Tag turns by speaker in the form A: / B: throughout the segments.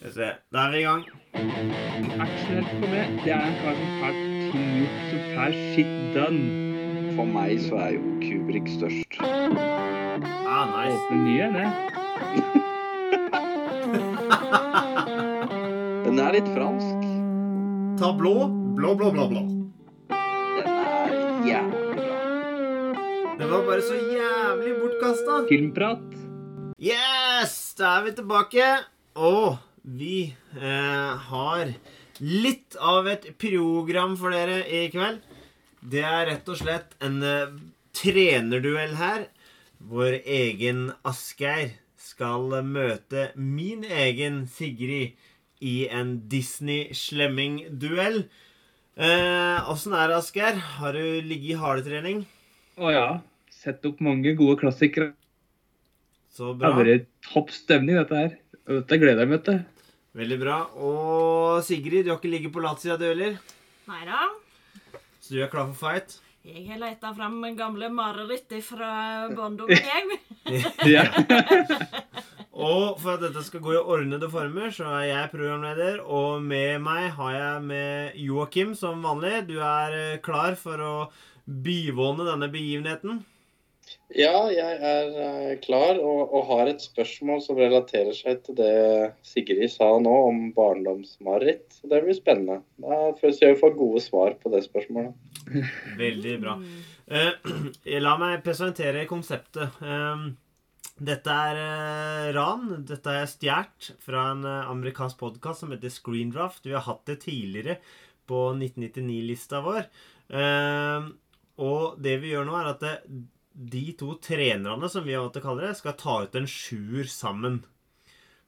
A: Skal vi se. Da er vi i gang.
B: Actionhelt for meg, det er en kar som får ting gjort, som får shit done.
C: For meg så er jo Kubrik størst.
A: Ah, nice.
B: Åpne nye, det.
C: Den er litt fransk.
A: Ta blå, blå, blå, blå, blå.
C: Den er jævlig bra.
A: Det var bare så jævlig bortkasta.
B: Filmprat.
A: Yes! Da er vi tilbake. Og vi eh, har litt av et program for dere i kveld. Det er rett og slett en eh, trenerduell her. Vår egen Asgeir skal møte min egen Sigrid i en Disney-slemming-duell. Eh, er det, Asgeir? Har du ligget i hardetrening?
B: Å ja. Sett opp mange gode klassikere.
A: Så
B: Det
A: bra.
B: har vært topp stemning, dette her. Dette gleder jeg meg til.
A: Veldig bra. Og Sigrid, du har ikke ligget på latsida, du heller?
D: Nei da.
A: Så du er klar for fight?
D: Jeg har leita fram gamle mareritt fra barndommen, jeg.
A: Og for at dette skal gå i ordnede former, så er jeg programleder. Og med meg har jeg med Joakim som vanlig. Du er eh, klar for å bivåne denne begivenheten?
E: Ja, jeg er eh, klar og, og har et spørsmål som relaterer seg til det Sigrid sa nå om barndomsmareritt. Det blir spennende. Da får vi få gode svar på det spørsmålet.
A: Veldig bra. Eh, la meg presentere konseptet. Eh, dette er eh, ran. Dette er stjålet fra en eh, amerikansk podkast som heter Screendraft. Vi har hatt det tidligere på 1999-lista vår. Eh, og det vi gjør nå, er at det, de to trenerne, som vi har valgt å kalle det, skal ta ut en sjuer sammen.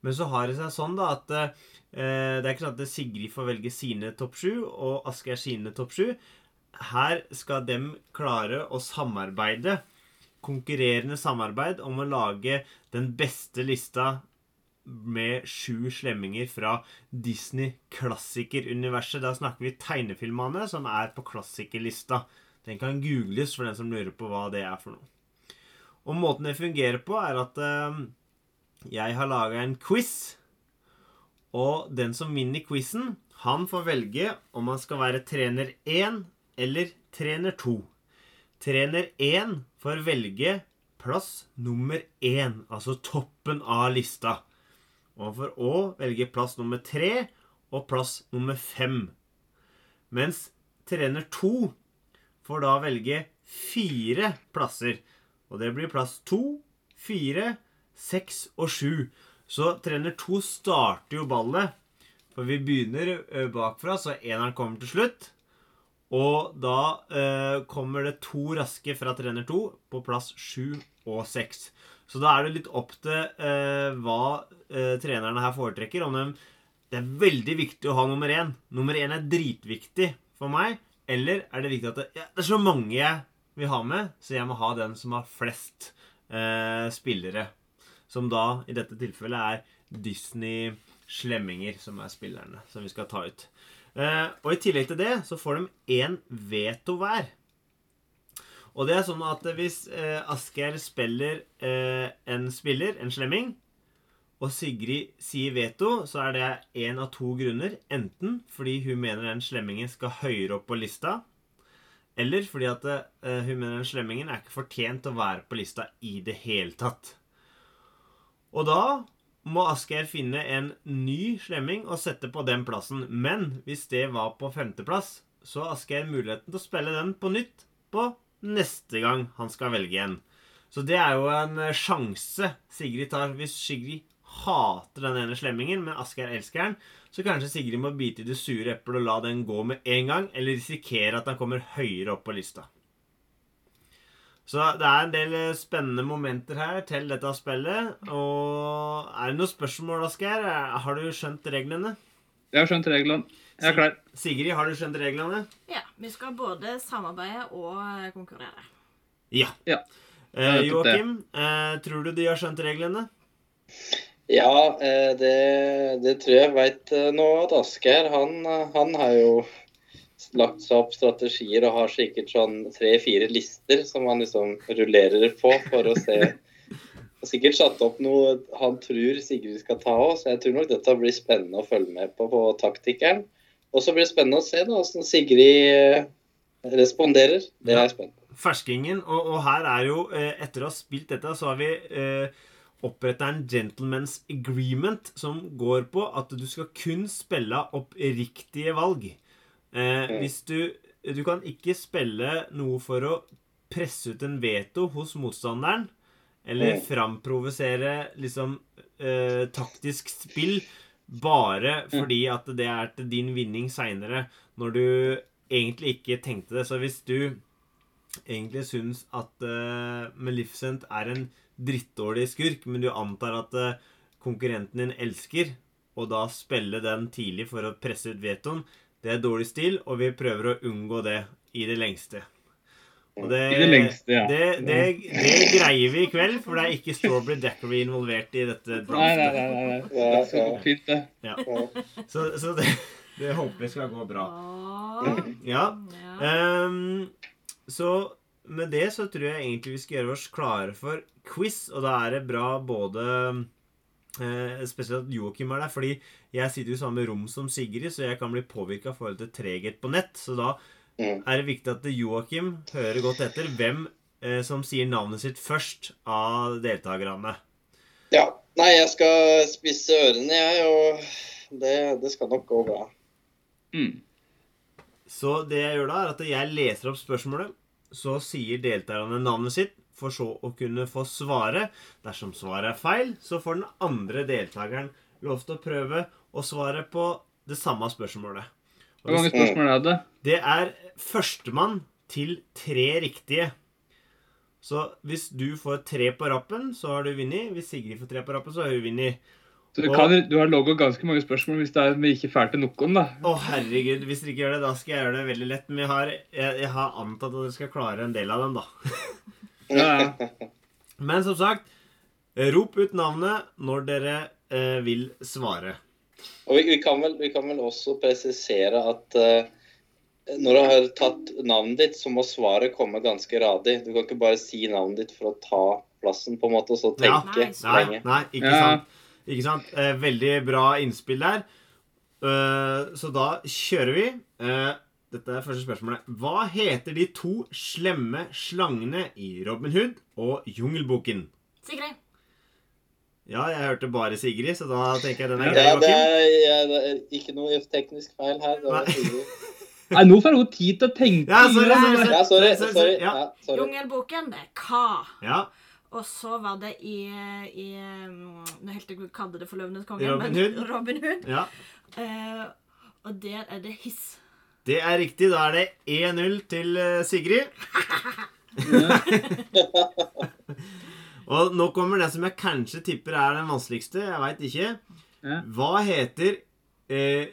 A: Men så har det seg sånn da at eh, det er ikke sånn at Sigrid får velge sine topp sju, og Asgeir sine topp sju. Her skal dem klare å samarbeide, konkurrerende samarbeid, om å lage den beste lista med sju slemminger fra Disney-klassikeruniverset. Da snakker vi tegnefilmene som er på klassikerlista. Den kan googles for den som lurer på hva det er for noe. Og måten det fungerer på, er at eh, jeg har laga en quiz. Og den som vinner quizen, han får velge om han skal være trener 1 eller trener 2. Trener 1 får velge plass nummer 1, altså toppen av lista. Og han får òg velge plass nummer 3 og plass nummer 5. Mens trener 2 får da velge fire plasser. Og det blir plass 2, 4, 6 og sju. Så trener to starter jo ballet. For vi begynner bakfra, så eneren kommer til slutt. Og da eh, kommer det to raske fra trener to på plass sju og seks. Så da er det litt opp til eh, hva eh, trenerne her foretrekker. Om de, det er veldig viktig å ha nummer én. Nummer én er dritviktig for meg. Eller er det viktig at det, ja, det er så mange jeg vil ha med, så jeg må ha den som har flest eh, spillere. Som da i dette tilfellet er Disney-slemminger som er spillerne som vi skal ta ut. Eh, og i tillegg til det så får de én veto hver. Og det er sånn at hvis eh, Asgeir spiller eh, en spiller, en slemming, og Sigrid sier veto, så er det én av to grunner. Enten fordi hun mener den slemmingen skal høyere opp på lista, eller fordi at eh, hun mener den slemmingen er ikke fortjent å være på lista i det hele tatt. Og da må Asgeir finne en ny slemming og sette på den plassen. Men hvis det var på femteplass, så har Asgeir muligheten til å spille den på nytt på neste gang han skal velge en. Så det er jo en eh, sjanse Sigrid tar. Hvis Sigrid hater den ene slemmingen, men Asgeir elsker den, så kanskje Sigrid må bite i det sure eplet og la den gå med en gang, eller risikere at han kommer høyere opp på lista. Så det er en del eh, spennende momenter her til dette spillet. Og er det noen spørsmål, Asgeir? Er- Har du skjønt reglene?
B: Jeg har skjønt reglene. Jeg er klar.
A: Sigrid, har du skjønt reglene?
D: Ja, vi skal både samarbeide og eh, konkurrere.
A: Ja.
B: Ja.
A: Eh. Joakim, eh, tror du de har skjønt reglene?
E: Ja, eh, det, det tror jeg veit nå at Asgeir han, eh, han har jo lagt seg opp strategier og har sikkert sånn tre-fire lister som han liksom rullerer på for å se har sikkert satt opp noe han tror Sigrid skal ta òg, så jeg tror nok dette blir spennende å følge med på på taktikeren. Og så blir det spennende å se da, hvordan Sigrid eh, responderer. Det er spennende.
A: Ferskingen. Og, og her er jo, eh, etter å ha spilt dette, så har vi eh, oppretta en gentleman's agreement som går på at du skal kun spille opp riktige valg. Eh,
E: Mm.
A: hvis du Du kan ikke spille noe for å presse ut en veto hos motstanderen. Eller
E: Mm.
A: framprovosere liksom eh, taktisk spill bare fordi at det er til din vinning seinere, når du egentlig ikke tenkte det. Så hvis du egentlig syns at uh, Maleficent er en drittdårlig skurk, men du antar at eh, konkurrenten din elsker, og da spille den tidlig for å presse ut vetoen, det er dårlig stil, og vi prøver å unngå det i det lengste. Og det,
B: I det lengste, ja.
A: Det, det, det greier vi i kveld, for det er ikke Strawberry Dackery involvert i dette
B: Nei, nei, nei. nei, nei. Det skal gå fint, det.
E: Ja.
A: Så, så det, det håper vi skal gå bra. Ja.
D: ja.
A: Ehm, så med det så tror jeg egentlig vi skal gjøre oss klare for quiz, og da er det bra både eh, Spesielt at Joakim er der, fordi jeg sitter jo i samme rom som Sigrid, så jeg kan bli påvirka i forhold til treghet på nett. Så da
E: Mm.
A: er det viktig at Joakim hører godt etter hvem eh, som sier navnet sitt først av deltakerne.
E: ja. Nei, jeg skal spisse ørene, jeg, og det, det skal nok gå bra.
B: Mm.
A: Så det jeg gjør da, er at jeg leser opp spørsmålet. Så sier deltakerne navnet sitt, for så å kunne få svare. Dersom svaret er feil, så får den andre deltakeren lov til å prøve å svare på det samme spørsmålet. Og
B: Hvor mange spørsmål er det?
A: det er førstemann til tre riktige. Så hvis du får tre på rappen, så har du vunnet. Hvis Sigrid får tre på rappen, så har hun vunnet.
B: Så du, kan, du har logget ganske mange spørsmål hvis det er vi ikke fælt til noen, da.
A: Å, herregud. Hvis dere ikke gjør det, da skal jeg gjøre det veldig lett. Men jeg har, jeg, jeg har antatt at dere skal klare en del av dem, da.
B: Ja, ja.
A: Men som sagt, rop ut navnet når dere eh, vil svare.
E: Og vi, vi, kan vel, vi kan vel også presisere at eh, når du har tatt navnet ditt, så må svaret komme ganske radig. Du kan ikke bare si navnet ditt for å ta plassen, på en måte, og så
A: Ja.
E: tenke
D: Nei,
A: Nei, nei ikke
B: Ja.
A: Ikke sant? Eh, veldig bra innspill der. Eh, så da kjører vi. Eh, dette er første spørsmålet. Hva heter de to slemme slangene i Robin Hood og Jungelboken?
D: Sigrid.
A: Ja, jeg hørte bare Sigrid, så da tenker jeg den er
E: Ja,
A: grei,
E: det er, ja, det er ikke noe teknisk feil her. Det var
A: Nei.
B: Nei, nå får hun tid til å tenke.
A: Ja, sorry, sorry,
E: Ja, sorry.
A: sorry. Ja,
E: sorry.
D: Jungelboken, det er hva?
A: Ja,
D: Og så var det i, i um, Nå helt jeg kalte det for Løvenes konge,
A: Robin
D: men
A: Hood.
D: Robin Hood.
A: ja.
D: Uh, og der er det hiss.
A: Det er riktig. Da er det 1-0 til eh, Sigrid. Og nå kommer det som jeg kanskje tipper er den vanskeligste. Jeg veit ikke. Hva heter eh,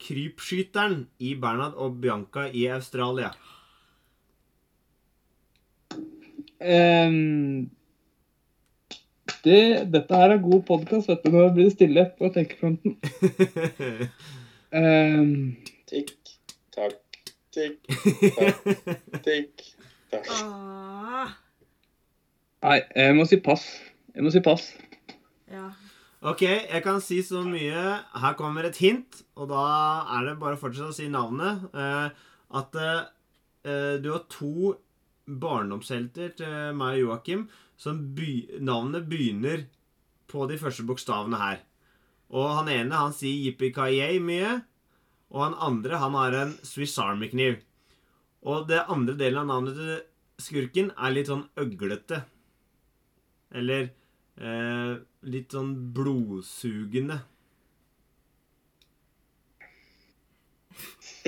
A: krypskyteren i Bernhard og Bianca i Australia?
B: Ehm, det, dette her er god podkast, vet du. Nå blir det stille på tenkefronten. um,
E: Tikk, takk, tikk, takk, tikk, takk.
D: Åh,
B: nei, jeg må si pass. Jeg må si pass.
D: ja.
A: ok, jeg kan si så mye. Her kommer et hint, og da er det bare å fortsette å si navnet. Eh, at eh, du har to barndomshelter til meg og Joakim som by navnet begynner på de første bokstavene her. Og han ene han sier yippee mye, og han andre han har en Swiss Army-kniv. Og det andre delen av navnet til skurken er litt sånn øglete. Eller eh, litt sånn blodsugende.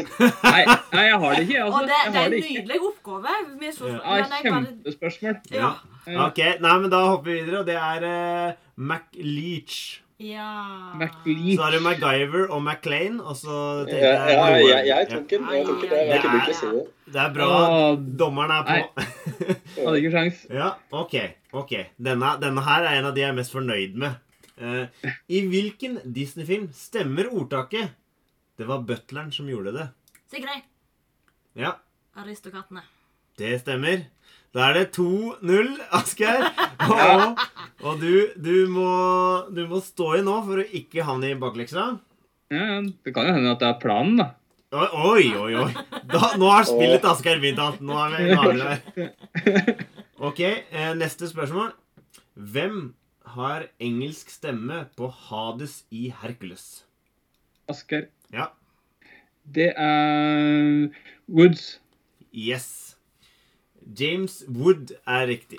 B: Nei, nei, jeg har det ikke. Altså.
D: Og det, det er en nydelig oppgave. Så,
B: Ja, kjempespørsmål.
D: Ja.
B: Ja.
A: Ok, nei, men da hopper vi videre, og det er uh, MacLeach.
D: ja.
B: McLeach.
A: Så har du MacGyver og MacLean, og så jeg
E: ja, jeg, jeg tok den. Jeg tok den. Jeg kunne ikke si det.
A: Det er bra. Dommeren er på.
B: hadde ikke sjans.
A: ja, ok. ok. Denne, denne her er en av de jeg er mest fornøyd med. Uh, I hvilken Disney-film stemmer ordtaket 'Det var butleren som gjorde det'?
D: Sigrid.
A: Ja,
D: Aristokatene.
A: Det stemmer. Da er det 2-0, Asgeir. Og, og du, du, må, du må stå i nå for å ikke havne i bakleksa.
B: Ja, ja, det kan jo hende at det er planen, da.
A: Oi, oi, oi. Da, nå har spillet til Asgeir begynt. alt. Nå er vi, er der. Ok, eh, neste spørsmål. Hvem har engelsk stemme på Hades i Hercules?
B: Asgeir.
A: Ja.
B: Det er Woods.
A: Yes. James Wood er riktig.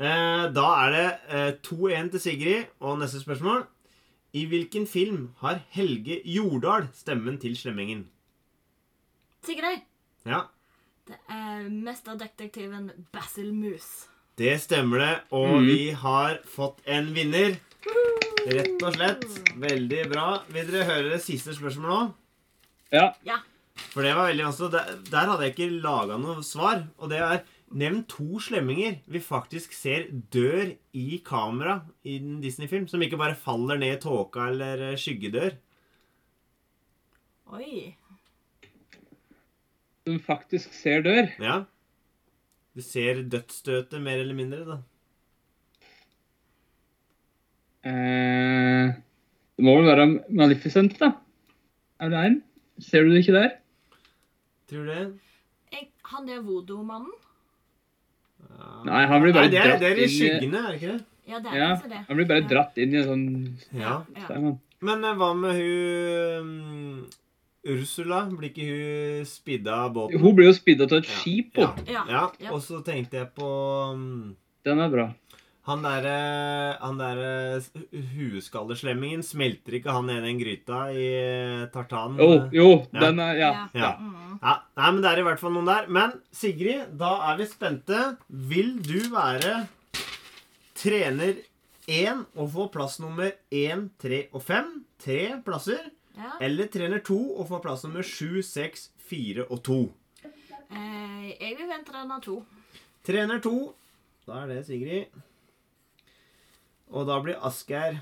A: Eh, da er det eh, 2-1 til Sigrid. Og neste spørsmål. I hvilken film har Helge Jordal stemmen til Slemmingen?
D: Sigrid.
A: Ja,
D: Det er mesterdetektiven Basil Moose.
A: det stemmer det. Og
B: mm.
A: vi har fått en vinner. Rett og slett. Veldig bra. Vil dere høre det siste spørsmålet nå?
B: Ja.
D: Ja.
A: For det var veldig vanskelig. Der, der hadde jeg ikke laga noe svar. Og det er Nevn to slemminger vi faktisk ser dør i kamera i en Disney-film. Som ikke bare faller ned i tåka eller eh, skyggedør.
D: Oi.
B: Som faktisk ser dør.
A: Ja. Du ser dødsstøtet mer eller mindre, da.
B: Eh, det må vel være Maleficent, da. Er det en? Ser du det ikke der?
A: Tror du det?
D: Jeg, han der voodoo-mannen?
A: Ja.
B: Nei, han blir bare
A: Nei, det er,
B: dratt
A: det er i
B: inn i-
A: skyggene, er det ikke det?
D: Ja, det er
B: Ja,
D: det.
B: han blir bare
D: Ja.
B: dratt inn i en sånn
A: Ja.
D: Ja.
A: Men eh, hva med hun um, Ursula? Blir ikke hun spidda av båten?
B: Hun blir jo spidda til et
A: Ja.
B: skip,
A: Ja.
D: Ja.
A: ja.
D: ja.
A: Og så tenkte jeg på um,
B: Den er bra.
A: Han derre der, derre hueskalleslemmingen, smelter ikke han ned i den gryta i eh, tartanen?
B: Jo, jo,
A: Ja.
B: den er Ja.
A: Ja.
D: Mm.
A: Ja, nei, men det er i hvert fall noen der. Men Sigrid, da er vi spente. Vil du være trener én og få plass nummer én, tre og fem? Tre plasser.
D: ja.
A: Eller trener to og få plass nummer sju, seks, fire og to.
D: Eh, jeg vil vente den av to.
A: Trener to. Da er det Sigrid. Og da blir Asgeir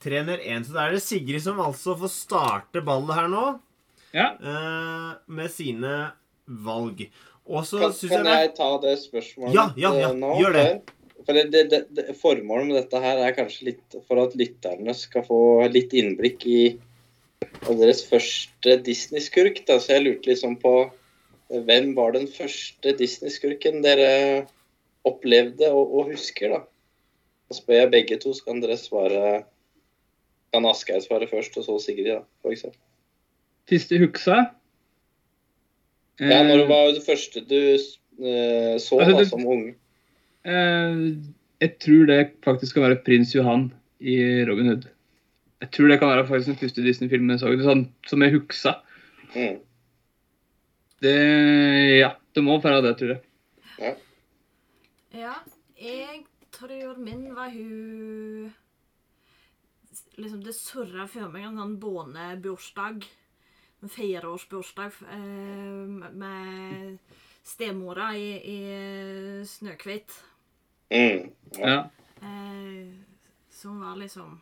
A: trener én. Så da er det Sigrid som altså får starte ballet her nå.
B: ja.
A: Uh, med sine valg. Og så
E: Kan,
A: syns jeg Kan
E: jeg ta det spørsmålet
A: Ja, ja, ja,
E: eh, nå?
A: gjør det.
E: For det, det, det, det, Formålet med dette her er kanskje litt for at lytterne skal få litt innblikk i deres første Disney-skurk. Så jeg lurte liksom på eh, hvem var den første Disney-skurken dere opplevde og, og husker, da? Da spør jeg begge to, så kan dere svare Kan Asgeir svare først, og så Sigrid, da, for eksempel.
B: Første huksa.
E: Ja, når
B: det
E: var det første du uh, så
B: Altså,
E: da, som ung?
B: Uh, jeg tror det faktisk kan være prins Johan i Robin Hood. Jeg tror det kan være faktisk den første Disney-filmen jeg så. Det er sånn, som jeg huksa.
E: Mm.
B: Det Ja, det må være det, tror jeg.
D: Ja, jeg tror min var hun Liksom Det surra for meg en sånn bånebursdag. En fireårsbursdag eh, med stemora i, i Snøhvit.
E: Mm. Ja.
B: Ja.
D: Eh, som var liksom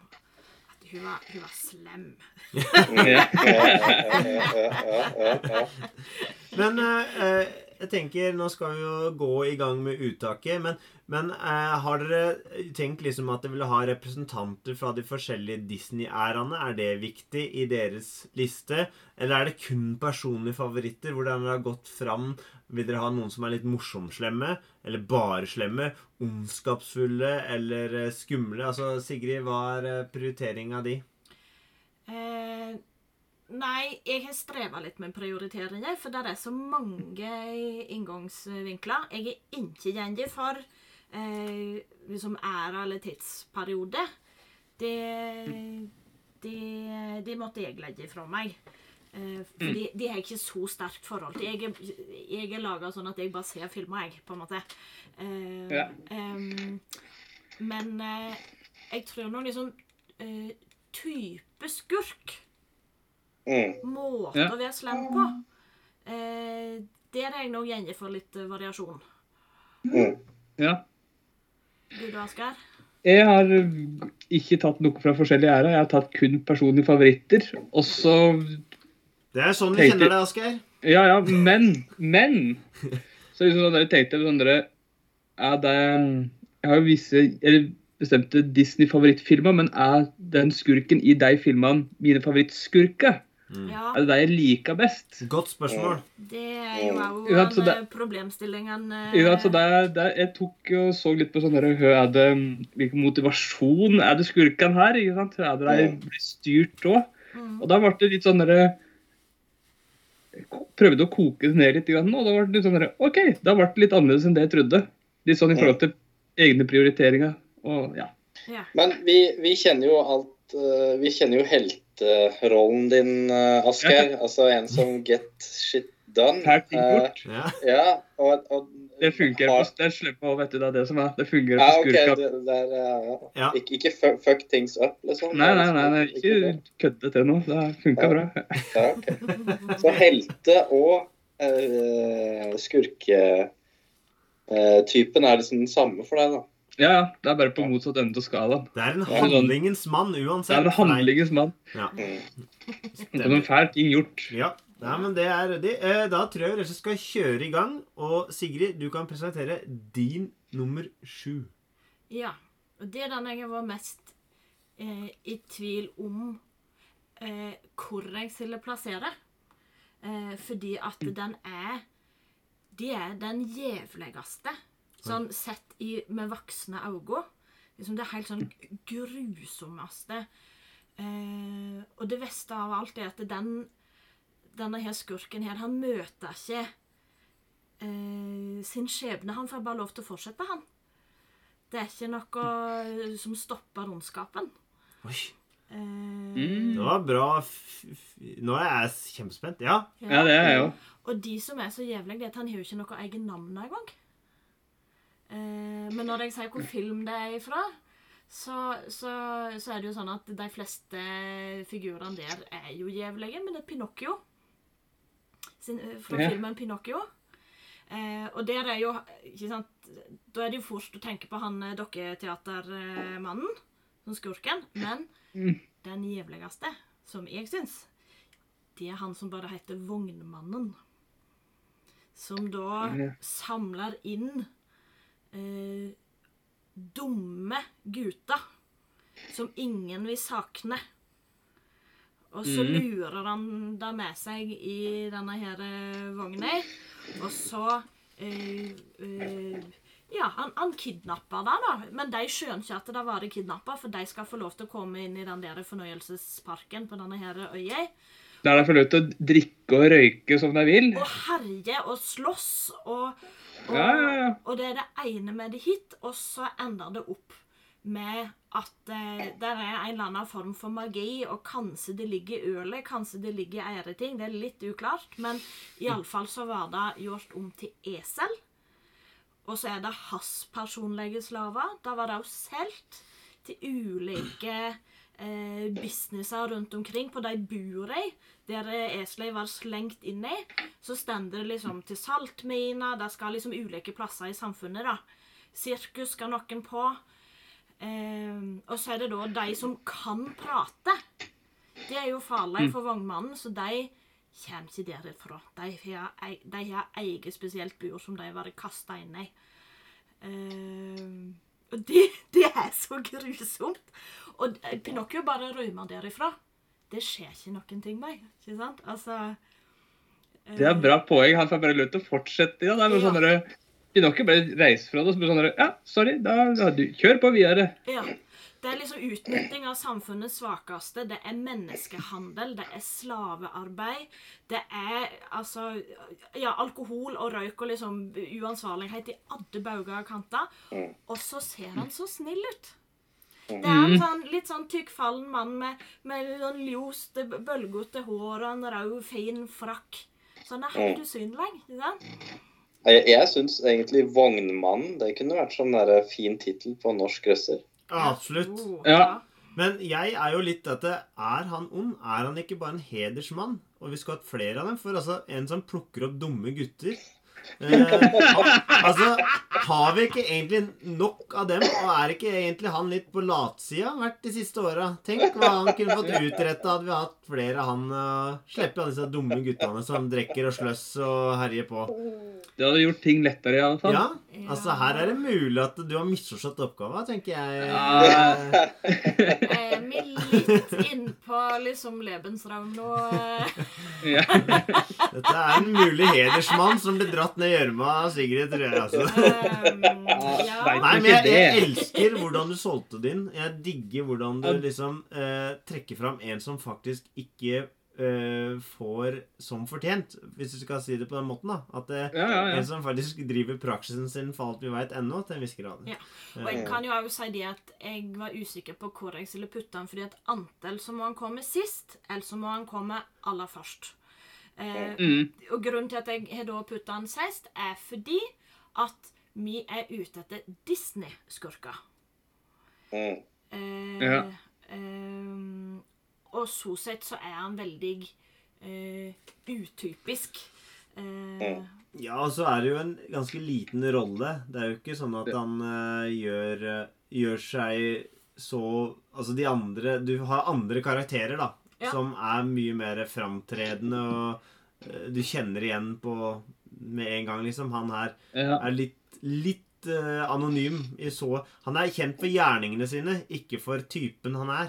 D: at hun var, hun var slem.
B: Ja.
E: Ja, ja, ja, ja, ja, ja.
A: Men eh, eh, jeg tenker, nå skal vi jo gå i gang med uttaket. Men, men eh, har dere tenkt liksom at dere vil ha representanter fra de forskjellige Disney-æraene? Er det viktig i deres liste? Eller er det kun personlige favoritter? Hvordan dere har gått fram? Vil dere ha noen som er litt morsomslemme, Eller bare slemme? Ondskapsfulle? Eller eh, skumle? Altså, Sigrid, hva er prioriteringa di?
D: Eh, nei, jeg har streva litt med prioriteringer, for det er så mange inngangsvinkler. Jeg er ikke gjendig for eh, liksom æra eller tidsperiode. Det, det, det måtte jeg legge fra meg. Eh, for de, de har jeg ikke så sterkt forhold til. Jeg er, jeg er laga sånn at jeg bare ser filmer, jeg, på en måte. Eh,
B: Ja.
D: eh, men jeg tror nå liksom eh, type skurk,
E: Mm.
D: måte
B: Ja.
D: å være slem på, eh, der er jeg nå gjengen for litt eh, variasjon.
E: Mm.
B: ja.
D: Du da, Asgeir?
B: Jeg har ikke tatt noe fra forskjellige æra. Jeg har tatt kun personlige favoritter. Og så
A: Det er sånn vi
B: Tenkte-
A: kjenner det, Asgeir.
B: Ja, ja, men Men så liksom sånn dere tenkte sånn dere Er det Jeg har jo visse eller bestemte Disney-favorittfilmer, men er den skurken i de filmene mine favorittskurker?
D: Ja,
B: Er det det jeg liker best?
A: Godt spørsmål.
D: det er jo òg
B: Ja,
D: en
B: det-
D: eh, problemstillingen
B: Ja, så det, det, jeg tok og så litt på sånn er det, Hvilken motivasjon er det skurken her? ikke sant? Hva er det de blir styrt av?
D: mm.
B: Og da ble det litt sånn derre Prøvde å koke det ned litt, og da ble det litt sånn der, OK, da ble det litt annerledes enn det jeg trodde. Litt sånn i forhold til egne prioriteringer. Og ja.
D: Ja.
E: Men vi, vi kjenner jo alt eh, Vi kjenner jo helterollen din, uh, Asgeir. Altså en som get shit done.
B: Ting
E: Eh,
B: gjort.
A: Ja.
E: ja, og, og
B: Det fungerer
E: har-
B: på det slipper å vet du. Det er det som er. Det fungerer
E: Ja,
B: på
E: OK.
B: Okay,
E: Det, det er, ja, ja.
A: Ja.
E: Ikke, ikke fuck, fuck things up, liksom.
B: Nei, nei, nei, nei, ikke kødde til noe. Det funka
E: Ja.
B: bra.
E: Ja, okay. Så helte- og uh, skurketypen er liksom den samme for deg, da.
B: Ja, ja. Det er bare på motsatt ende av skalaen.
A: Det er en handlingens mann uansett.
B: Det er en handlingens mann.
A: Ja.
E: Mm.
B: Det er noen fæle ting gjort.
A: ja. Nei, men det er det. Eh, Da tror jeg vi rett skal kjøre i gang. Og Sigrid, du kan presentere din nummer sju.
D: Ja. Og det er den jeg var mest eh, i tvil om eh, hvor jeg skulle plassere. Eh, fordi at den er Det er den jævligste. Sånn sett i, med voksne øyne. Liksom det er helt sånn grusommeste. Eh, og det beste av alt er at den denne her skurken her, han møter ikke eh, sin skjebne. Han får bare lov til å fortsette, han. Det er ikke noe som stopper ondskapen.
A: Oi,
D: Eh,
B: Mm.
A: det var bra. Nå er jeg kjempespent. Ja.
B: Ja, det er jeg òg.
D: Og de som er så jævlige, det er at han har jo ikke noe egen navn engang. Eh, men når jeg sier hvor film det er ifra, så, så, så er det jo sånn at de fleste figurene der er jo jævlige, men det er Pinocchio. Sin, eh, fra
B: Ja.
D: filmen Pinocchio. Eh, og der er jo ikke sant, Da er det jo fort å tenke på han eh, dokketeatermannen som skurken. Men
B: Mm.
D: den jævligste, som jeg syns, det er han som bare heter Vognmannen. Som da samler inn eh, dumme gutta som ingen vil sakne. Og så
B: mm.
D: lurer han da med seg i denne her eh, vogna, og så eh, eh, Ja, han, han kidnapper da, da. Men de skjønner ikke at det var kidnappa, for de skal få lov til å komme inn i den der fornøyelsesparken på denne her øya.
B: Der de får lov til å drikke og røyke som de vil.
D: Og herje og slåss og, og,
B: Ja, ja, ja.
D: og det er det ene med det hit, og så ender det opp med at eh, det er en eller annen form for magi, og kanskje det ligger i ølet, kanskje det ligger i andre ting. Det er litt uklart, men iallfall så var det gjort om til esel. Og så er det hans personlige slaver. Da var det også solgt til ulike eh, businesser rundt omkring på de burene der eh, eselet var slengt inn i. Så stender det liksom til saltminer. Det skal liksom ulike plasser i samfunnet. da. Sirkus skal noen på. Eh, og så er det da de som kan prate. Det er jo farlig for vognmannen, så de kommer ikke derifra. De har, de har eget spesielt bur som de har vært kasta inn i. Eh, det, det er så grusomt. Og eh, Pinocchio bare rømmer derifra. Det skjer ikke noen ting med. Ikke sant? Altså
B: Det er et bra poeng. Han får bare lov til å fortsette. Ja, det er bare
D: Ja.
B: sånn Pinocchio bare reiser fra det og så blir sånn Ja, sorry, da, da du, kjør på videre.
D: Ja. Det er liksom utnytting av samfunnets svakeste. Det er menneskehandel, det er slavearbeid. Det er altså Ja, alkohol og røyk og liksom uansvarlighet i alle bauger og kanter.
E: Mm.
D: Og så ser han så snill ut. Det er en sånn, litt sånn tykkfallen mann med, med sånn ljost, bølgete hår og en rød, fin frakk. Så han er helt usynlig. ikke sant?
E: Jeg, jeg syns egentlig 'Vognmannen' det kunne vært sånn der fin tittel på norsk grøsser.
A: Absolutt.
B: Ja.
A: Men jeg er jo litt dette Er han ond? Er han ikke bare en hedersmann? Og vi skulle hatt flere av dem. For altså, en som plukker opp dumme gutter Eh, altså, har vi ikke egentlig nok av dem? Og er ikke egentlig han litt på latsida vært de siste åra? Tenk hva han kunne fått utretta hadde vi hatt flere av han uh, Slippe alle disse dumme guttene som drikker og sløss og herjer på.
B: Det hadde gjort ting lettere, i alle fall.
A: Ja, altså her er det mulig at du har misforstått oppgava, tenker jeg.
B: Ja.
D: Er vi litt innpå liksom Lebensraum nå? eh?
A: Dette er en mulig hedersmann som blir dratt ned gjørma av Sigrid, tror jeg. altså.
D: Um, ja.
A: Nei, men jeg, jeg elsker hvordan du solgte din. Jeg digger hvordan du liksom eh, trekker fram en som faktisk ikke eh, får som fortjent, hvis du skal si det på den måten. da. At det
B: Ja, ja, ja.
A: En som faktisk driver praksisen sin for alt vi veit ennå, til en viss grad.
D: Ja. Og jeg kan jo også si det at jeg var usikker på hvor jeg skulle putte han, fordi at antall så må han komme sist, eller så må han komme aller først. Eh,
B: Mm.
D: og grunnen til at jeg har da putta den sist, er fordi at vi er ute etter Disney-skurker.
E: Mm.
D: Eh,
B: Ja.
D: eh, og så sett så er han veldig eh, utypisk. Eh,
A: Ja, og så er det jo en ganske liten rolle. Det er jo ikke sånn at han eh, gjør, gjør seg så Altså de andre Du har andre karakterer, da.
D: Ja.
A: Som er mye mer framtredende, og eh, du kjenner igjen på med en gang, liksom. Han her
B: Ja.
A: er litt, litt uh, anonym i så Han er kjent for gjerningene sine, ikke for typen han er.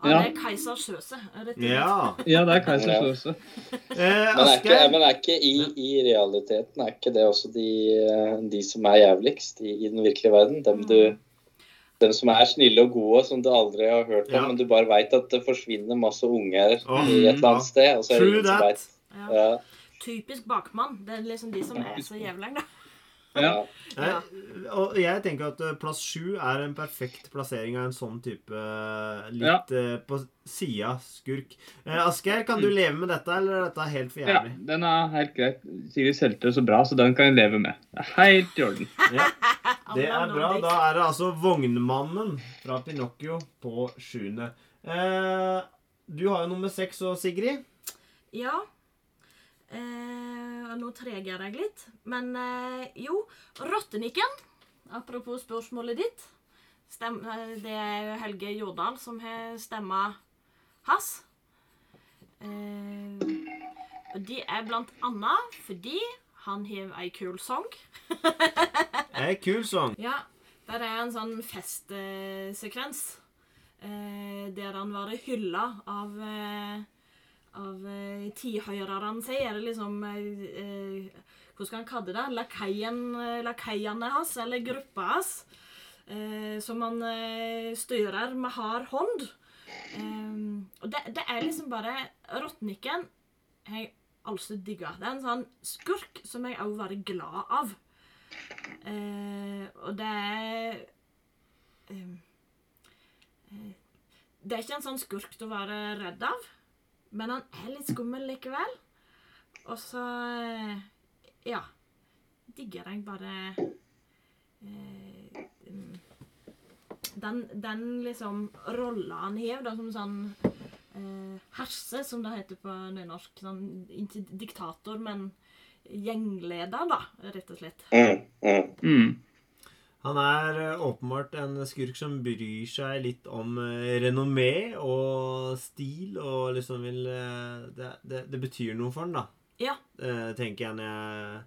D: han
B: Ja.
D: er Keiser Sjøse. er dette
A: Ja.
B: ja, det er Kaiser
E: Ja.
A: Eh,
E: Men er ikke, men er ikke i, i realiteten Er ikke det også de, de som er jævligst i, i den virkelige verden? Dem, du, dem som er snille og gode, som du aldri har hørt om,
A: Ja.
E: men du bare veit at det forsvinner masse unger
A: oh,
E: i et eller
A: ja.
E: annet sted. Og så er det
A: True that.
D: Ja.
E: Ja,
D: Typisk bakmann. Det er liksom de som er så jævlang, da.
B: Ja.
A: Nei, og jeg tenker at eh, plass sju er en perfekt plassering av en sånn type eh, litt ja. på sida skurk. Eh, Asgeir, kan du leve med dette, eller er dette helt for
B: ja, den er helt greit. Sigrid solgte det så bra, så den kan jeg leve med. Det er helt i orden.
A: Ja, det er bra. Da er det altså Vognmannen fra Pinocchio på sjuende. Eh, du har jo nummer seks òg, Sigrid.
D: Ja. Eh, nå treger jeg litt. Men eh, jo, Rottenikken. Apropos spørsmålet ditt. Stem, eh, det er Helge Jordal som har stemma hans. Eh, de er blant annet fordi han har ei kul sang.
A: ei kul sang.
D: Ja, der er en sånn festsekvens eh, der han var hylla av eh, av eh, tidhøyrerne sier, Er liksom eh, eh, Hvordan skal han kalle det? Lakaien, eh, hans, eller gruppa hans. Eh, som han eh, styrer med hard hånd. Og det, det er liksom bare Rottnikken har jeg altså digga. Det er en sånn skurk som jeg òg var glad av. Og det er Det er ikke en sånn skurk til å være redd av, men han er litt skummel likevel. Og så eh, Ja. Digger jeg bare eh, mm, den, den liksom rolla han har, da, som sånn eh, herse, som det heter på nynorsk. Sånn, ikke diktator, men gjengleder, da, rett og slett.
E: Mm, mm.
A: Han er eh, åpenbart en skurk som bryr seg litt om eh, renommé og stil, og liksom vil eh, det, det, det betyr noe for han, da.
D: Ja.
A: Eh, tenker jeg når jeg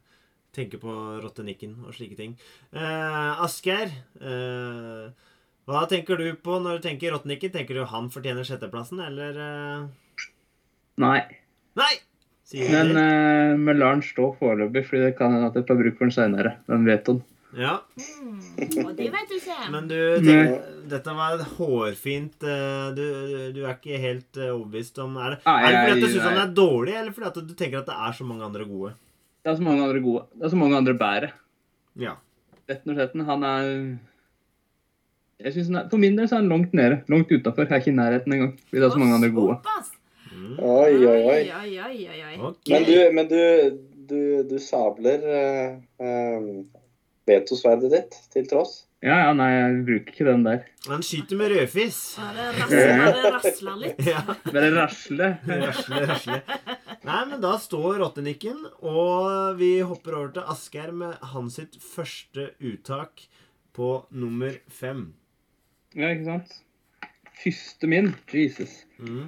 A: tenker på rottenikken og slike ting. Eh, Asgeir, eh, hva tenker du på når du tenker rottenikken? Tenker du han fortjener sjetteplassen, eller eh?
B: Nei.
A: Nei! Sier
B: Men uh, lar han stå foreløpig, fordi det kan hende at jeg får bruk for den seinere. Hvem vet om.
A: Ja,
D: Mm, og det vet du ikke.
A: men du tenker, Dette var hårfint eh, du, du er ikke helt eh, overbevist om Er det,
B: Nei,
A: er det fordi at du syns han er dårlig, eller fordi at du tenker at det er så mange andre gode?
B: Det er så mange andre gode. Det er så mange andre bedre.
A: Ja.
B: Retten og sletten, han er jeg synes er, For min del så er han langt nede. Langt utafor. Er ikke i nærheten engang. Fordi det er så mange andre gode.
A: Mm.
E: Oi, oi, oi.
D: Oi, oi, oi, oi.
A: Ok.
E: Men du, men du, du, du sabler uh, vetosverdet ditt til tross.
B: Ja, ja, nei, jeg bruker ikke den der.
A: Han skyter med rødfiss.
D: Bare rasla, bare rasla litt.
A: Ja.
B: Bare rasle.
A: Rasle, rasle. Nei, men da står rottenikken, og vi hopper over til Asgeir med hans sitt første uttak på nummer fem.
B: Ja, ikke sant? Første min. Jesus.
A: Mm.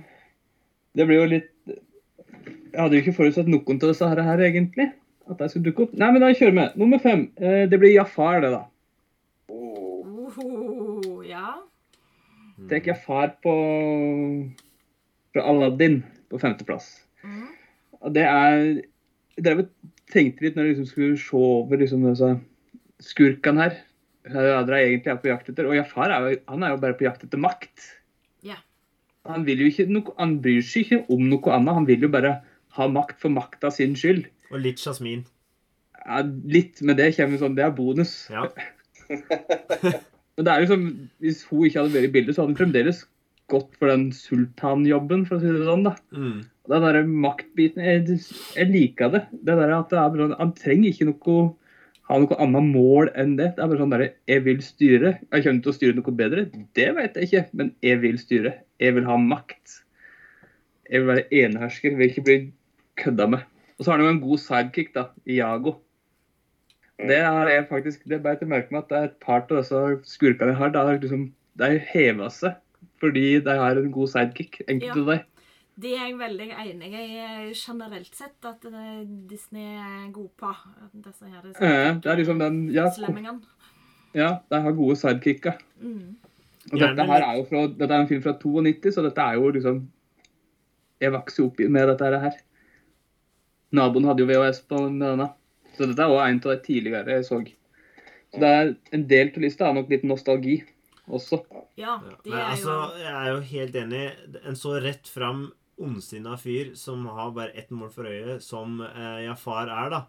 B: Det blir jo litt Jeg hadde jo ikke forutsett noen til disse her egentlig. At jeg skulle dukke opp. Nei, men da kjører vi. Nummer fem. Eh, Det blir Jafar, det, da.
E: Oh.
D: Oh, ja.
B: Tenk Jafar på fra Aladdin på femteplass.
D: Mm.
B: Det er og tenkte litt når jeg liksom skulle se over liksom disse skurkene her. Hva dere egentlig er på jakt etter. Og Jafar er jo, han er jo bare på jakt etter makt.
D: Ja.
B: Han, vil jo ikke noe, han bryr seg ikke om noe annet. Han vil jo bare ha makt for makta sin skyld.
A: Og litt jasmin.
B: Ja, litt, men det kommer sånn, det er bonus.
A: Ja.
B: Men det er jo som, hvis hun ikke hadde vært i bildet, så hadde hun fremdeles gått for den sultanjobben, for å si det sånn. da.
A: Mm.
B: Den der maktbiten, jeg, jeg liker det. det der at det er sånn- Han trenger ikke noe, ha noe annet mål enn det. Det er bare sånn der, Jeg vil styre. Jeg kommer til å styre noe bedre. Det vet jeg ikke, men jeg vil styre. Jeg vil ha makt. Jeg vil være enehersker. Jeg vil ikke bli kødda med. Og så har han jo en god sidekick, da, Iago. Det er jeg faktisk, det er til å merke meg at det er et par av disse skurkene jeg har, det har liksom, de har heva seg fordi de har en god sidekick, enkelte av dem.
D: Det er jeg veldig enig i generelt sett, at eh, Disney er god på. Disse her
B: Ja, Det er liksom den, ja, ja, de har gode sidekicker.
D: Mm.
B: Og dette her er jo fra, dette er en film fra 92, så dette er jo liksom Jeg vokste opp med dette her. Naboen hadde jo VHS på denne. Så dette er også en av de tidligere jeg så. Så det er en del av lista er nok litt nostalgi også.
D: Ja,
A: Ja.
D: det
A: Men
D: er
A: altså, jeg er jo helt enig. En så rett fram ondsinna fyr som har bare ett mål for øyet, som eh, Jafar er, da.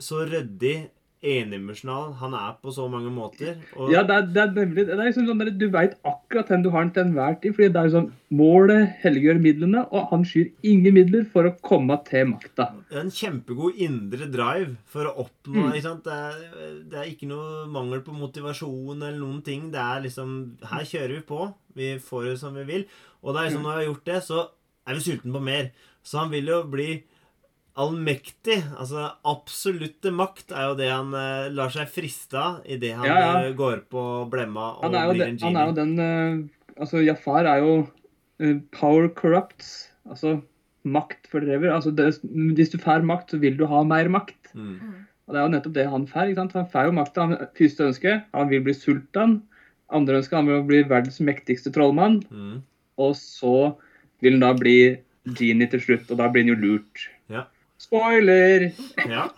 A: Så ryddig, endimensjonal han er på så mange måter. Og,
B: Ja, det er, det er nemlig det er liksom sånn der, Du veit akkurat hvem du har den til enhver tid. fordi det er sånn Målet helliggjør midlene, og han skyr ingen midler for å komme til makta.
A: en kjempegod indre drive for å oppnå
B: Mm.
A: ikke sant? Det, er, det er ikke noe mangel på motivasjon eller noen ting. Det er liksom Her kjører vi på. Vi får det som vi vil. Og det er liksom, når vi har gjort det, så er vi sulten på mer. Så han vil jo bli allmektig. Altså absolutte makt er jo det han eh, lar seg friste av idet han
B: Ja, ja.
A: eh, går på blemma og blir en genie.
B: han er jo den eh, Altså, Jafar er jo eh, power corrupts. Altså makt fordrever. Altså, det, hvis du får makt, så vil du ha mer makt.
A: Mm.
B: Og det er jo nettopp det han får. Han får jo makta. Første ønske, han vil bli sultan. Andre ønske, han vil bli verdens mektigste trollmann.
A: Mm.
B: Og så vil han da bli genie til slutt, og da blir han jo lurt.
A: Ja.
B: Spoiler!
A: Ja.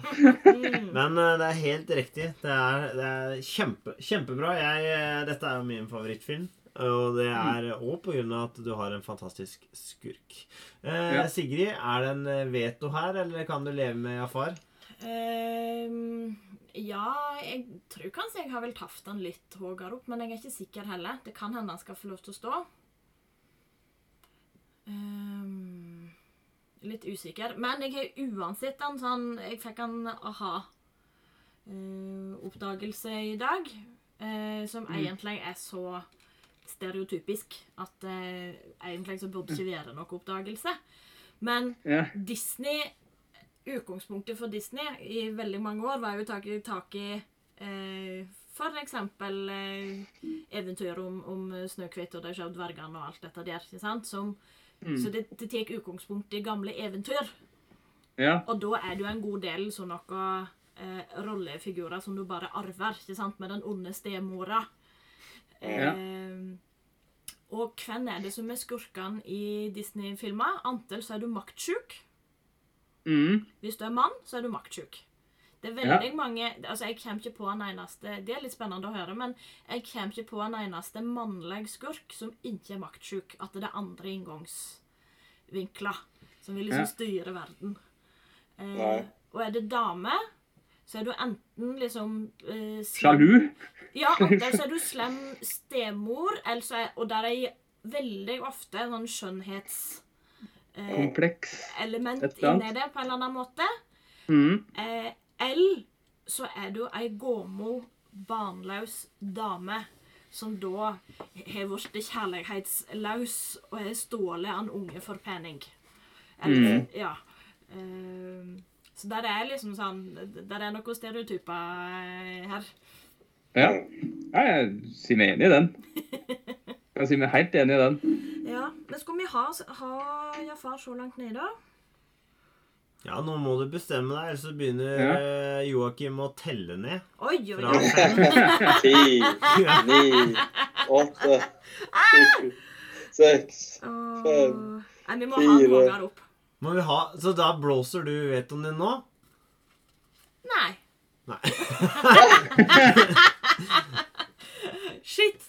A: Men eh, det er helt riktig. Det er, det er kjempe, kjempebra. Jeg, eh, dette er jo min favorittfilm. Og det er òg på grunn av at du har en fantastisk skurk. Eh,
B: Ja.
A: Sigrid, er det en veto her, eller kan du leve med Jafar?
D: Um, ja, jeg tror kanskje jeg har vel tatt den litt høyere opp, men jeg er ikke sikker heller. Det kan hende han skal få lov til å stå. Ehm, litt usikker. Men jeg har uansett en sånn Jeg fikk en aha-oppdagelse i dag. eh, som egentlig er så stereotypisk at eh, egentlig så burde ikke være noe oppdagelse. Men
B: Ja.
D: Disney Utgangspunktet for Disney i veldig mange år var jo tak i, tak i eh, for eksempel eventyr om, om Snøhvit og de sju dvergene og alt dette der. ikke sant? Som, Så det, det tar utgangspunkt i gamle eventyr.
B: ja.
D: Og da er det jo en god del sånne eh, rollefigurer som du bare arver. ikke sant? Med den onde stemora.
B: Ja.
D: Eh, og hvem er det som er skurkene i Disney-filmer? Antall så er du maktsjuk.
B: Mm.
D: Hvis du er mann, så er du maktsjuk. Det er veldig mange altså Jeg kommer ikke på en eneste Det er litt spennende å høre, men jeg kommer ikke på en eneste mannlig skurk som ikke er maktsjuk. At det er andre inngangsvinkler som vil liksom
B: Ja.
D: styre verden. Eh, og er det dame, så er du enten liksom eh,
B: Sjalu.
D: Ja, enten så er du slem stemor, eller så er, og der er veldig ofte sånn skjønnhets... Eh,
B: Kompleks.
D: element inni det på en eller annen måte.
B: Mm.
D: Eh, eller så er du ei gåmo, barnløs dame som da har blitt kjærlighetsløs og har stjålet en unge for penning. Eller, ja. Uh, så der er liksom sånn Der er noen stereotyper eh, her.
B: Ja. jeg sier meg enig i den. Jeg sier meg helt enig i den.
D: Ja, Men skal vi ha, ha Jafar så langt nede?
A: Ja, nå må du bestemme deg, ellers så begynner
B: Ja.
A: eh, Joakim å telle ned.
D: Oi, oi,
A: Fra
D: oi.
E: Ti, ni, åtte, sju, seks
D: Åh.
E: Fem, fire.
A: Må vi ha, så da blåser du vetoen din nå?
D: Nei.
A: Nei.
D: Shit.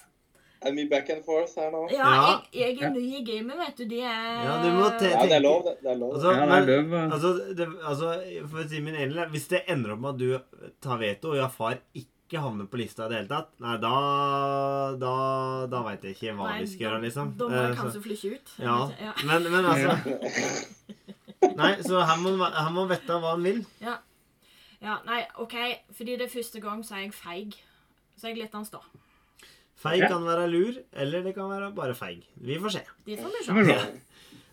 E: Er vi back and forth her nå?
D: Ja,
A: Ja.
D: Jeg, jeg er ny i gamet, vet du. De er
A: Ja, du må te-
E: Ja, det er lov, det. det er lov.
A: Altså,
B: Ja, det er
A: men,
B: eh.
A: altså, det, altså, for å si min ene Hvis det ender opp med at du tar veto, og Jafar ikke havner på lista i det hele tatt, nei, da Da, da veit jeg ikke hva
D: Nei,
A: vi skal gjøre, liksom.
D: Da må jeg
A: Eh, så-
D: kanskje flytte ut.
A: Ja,
D: ja.
A: men, men altså Nei, så her må han må vite hva han vil.
D: Ja. ja, nei, OK. Fordi det er første gang, så er jeg feig. Så jeg lar den stå.
A: Feig
B: Ja.
A: kan være lur, eller det kan være bare feig. Vi får se.
D: De får vi se.
B: bra.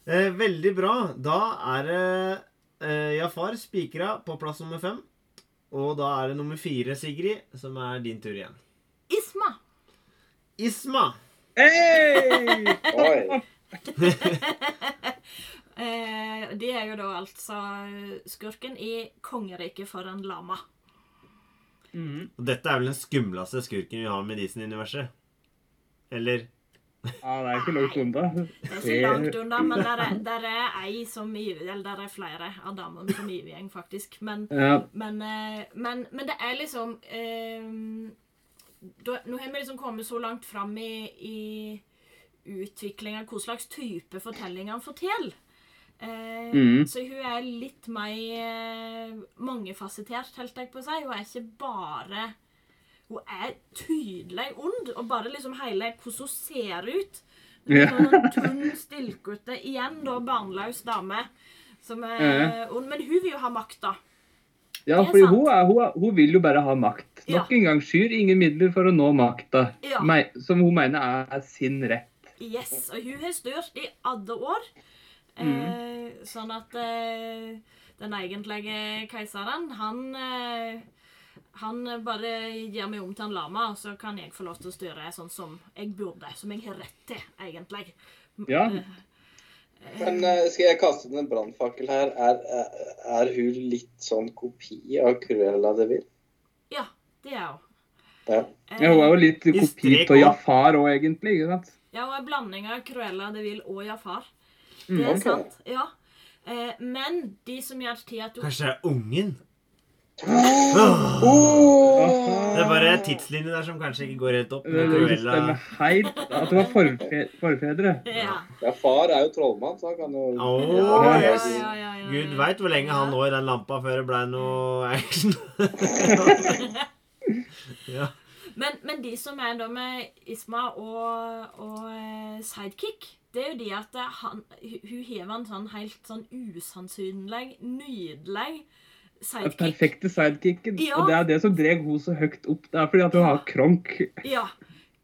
A: Eh, veldig bra. Da er det eh, Jafar spikra på plass nummer fem. Og da er det nummer fire, Sigrid, som er din tur igjen.
D: Isma.
A: Isma.
B: Hey!
E: Oi.
D: Eh, det er jo da altså skurken i 'Kongeriket for en lama'.
B: Mhm.
A: Og dette er vel den skumleste skurken vi har med Disney-universet. Eller
B: Ja, det er ikke langt unna.
D: Det er ikke langt unna, men der er, der er ei som Eller der er flere av damene som ivgjeng, faktisk. Men,
B: Ja.
D: men, eh, men, men det er liksom eh, da, Nå har vi liksom kommet så langt fram i, i utviklinga hva slags type fortellinger han forteller. Eh,
B: Mhm.
D: Så hun er litt mer eh, mangefasettert, helt jeg på å si. Hun er ikke bare Hun er tydelig ond, og bare liksom hele hvordan hun ser ut.
B: Ja.
D: Sånn tunn, stilkete, igjen da barnløs dame. Som er
B: Ja.
D: ond. Men hun vil jo ha makta.
B: Ja,
D: sant.
B: hun, hun, hun vil jo bare ha makt.
D: Ja.
B: Nok en gang skyr ingen midler for å nå makta,
D: Ja.
B: Som hun mener er sin rett.
D: Yes, og hun har styrt i alle år.
B: Mhm.
D: Eh, sånn at eh, den egentlige keiseren, han eh, Han bare gir meg om til en lama, og så kan jeg få lov til å styre sånn som jeg burde. Som jeg har rett til, egentlig.
B: Ja.
E: Men eh, skal jeg kaste inn en brannfakkel her? Er, er, er hun litt sånn kopi av Cruella de Vil?
D: Ja, det er hun.
E: Ja.
B: Ja, hun er jo litt kopi av. Jafar òg, egentlig. ikke sant?
D: Ja, hun er blanding av Cruella de Vil og Jafar.
B: Mm,
D: Det er
E: okay.
D: sant. Ja. Eh, men de som gjør til at du...
A: kanskje det er ungen?
B: Aha.
A: Det er bare tidslinjer tidslinje der som kanskje ikke går helt opp.
B: Det
A: Men
B: stemmer helt at det var forfe forfedre.
D: Ja.
E: ja, far er jo trollmann, så han kan jo
A: oh,
D: Ja,
A: yes.
D: ja, ja, ja,
A: Gud veit hvor lenge han lå i den lampa før det ble noe action. ja.
D: Men, men de som er da med Isma og, og eh, Sidekick, det er jo de at eh, han, hun hever en sånn helt sånn usannsynlig, nydelig sidekick.
B: Den perfekte sidekicken.
D: Ja.
B: Og det er det som drar henne så høyt opp. Det er fordi at hun har kronk.
D: Ja.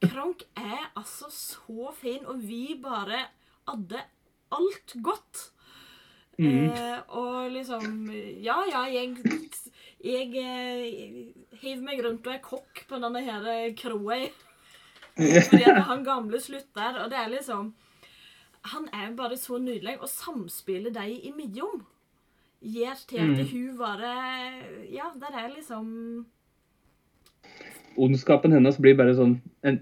D: Kronk er altså så fin, og vi bare hadde alt godt.
B: Mm.
D: Eh, og liksom Ja, ja, jeg Jeg jeg hiver meg rundt og er kokk på denne her kroa. Fordi at han gamle slutter, og det er liksom Han er jo bare så nydelig, og samspillet de imellom gjør til at
B: Mm.
D: hun bare Ja, der er liksom
B: Ondskapen hennes blir bare sånn en,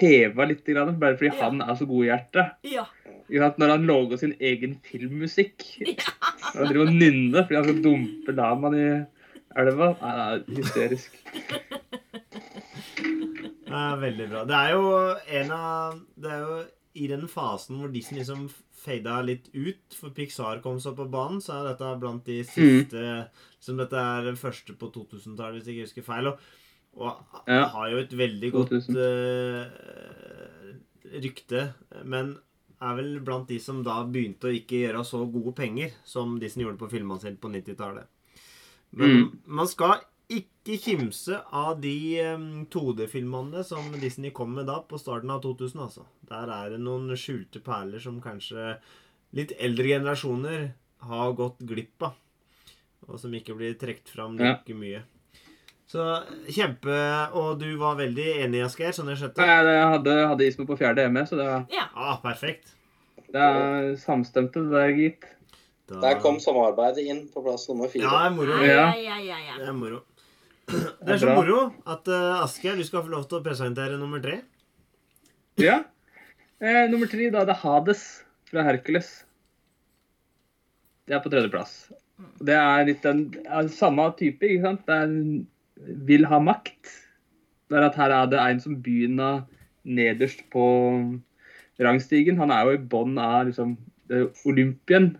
B: heva litt, bare fordi
D: Ja.
B: han er så god i hjertet.
D: Ja.
B: Når han lager sin egen filmmusikk. ja. han driver og nynner fordi han skal dumpe damaen i elva. Nei, det er hysterisk.
A: Ja, veldig bra. Det er jo en av Det er jo i den fasen hvor Disney liksom fada litt ut, for Pixar kom så på banen, så er dette blant de siste Som dette er den første på 2000-tallet, hvis jeg ikke husker feil. Og, og
B: Ja.
A: har jo et veldig godt
B: 2000.
A: eh, rykte, men er vel blant de som da begynte å ikke gjøre så gode penger som Disney gjorde på filmene sine på 90-tallet. Men
B: Mm.
A: man skal ikke kimse av de um, 2D-filmene som Disney kom med da på starten av 2000, altså. Der er det noen skjulte perler som kanskje litt eldre generasjoner har gått glipp av. Og som ikke blir trukket fram
B: Ja.
A: like mye. Så kjempe Og du var veldig enig, Asgeir, sånn jeg skjønte?
B: Jeg hadde, hadde Ismo på fjerde hjemme, så det, var-
D: Ja.
A: Ah, perfekt.
B: det er samstemte, det der, gitt.
A: Da-
E: Der kom samarbeidet inn på plass nummer fire.
A: Ja, det er moro.
D: Ja,
B: Ja.
D: ja, ja, ja.
A: Det er moro. Det er så moro at uh, Asgeir, du skal få lov til å presentere nummer tre.
B: Ja. Eh, nummer tre, da er det Hades fra Hercules. Det er på tredjeplass. Det er litt den er samme type, ikke sant? Det er vil ha makt. Det er at her er det en som begynner nederst på rangstigen. Han er jo i bånn av liksom, Olympien.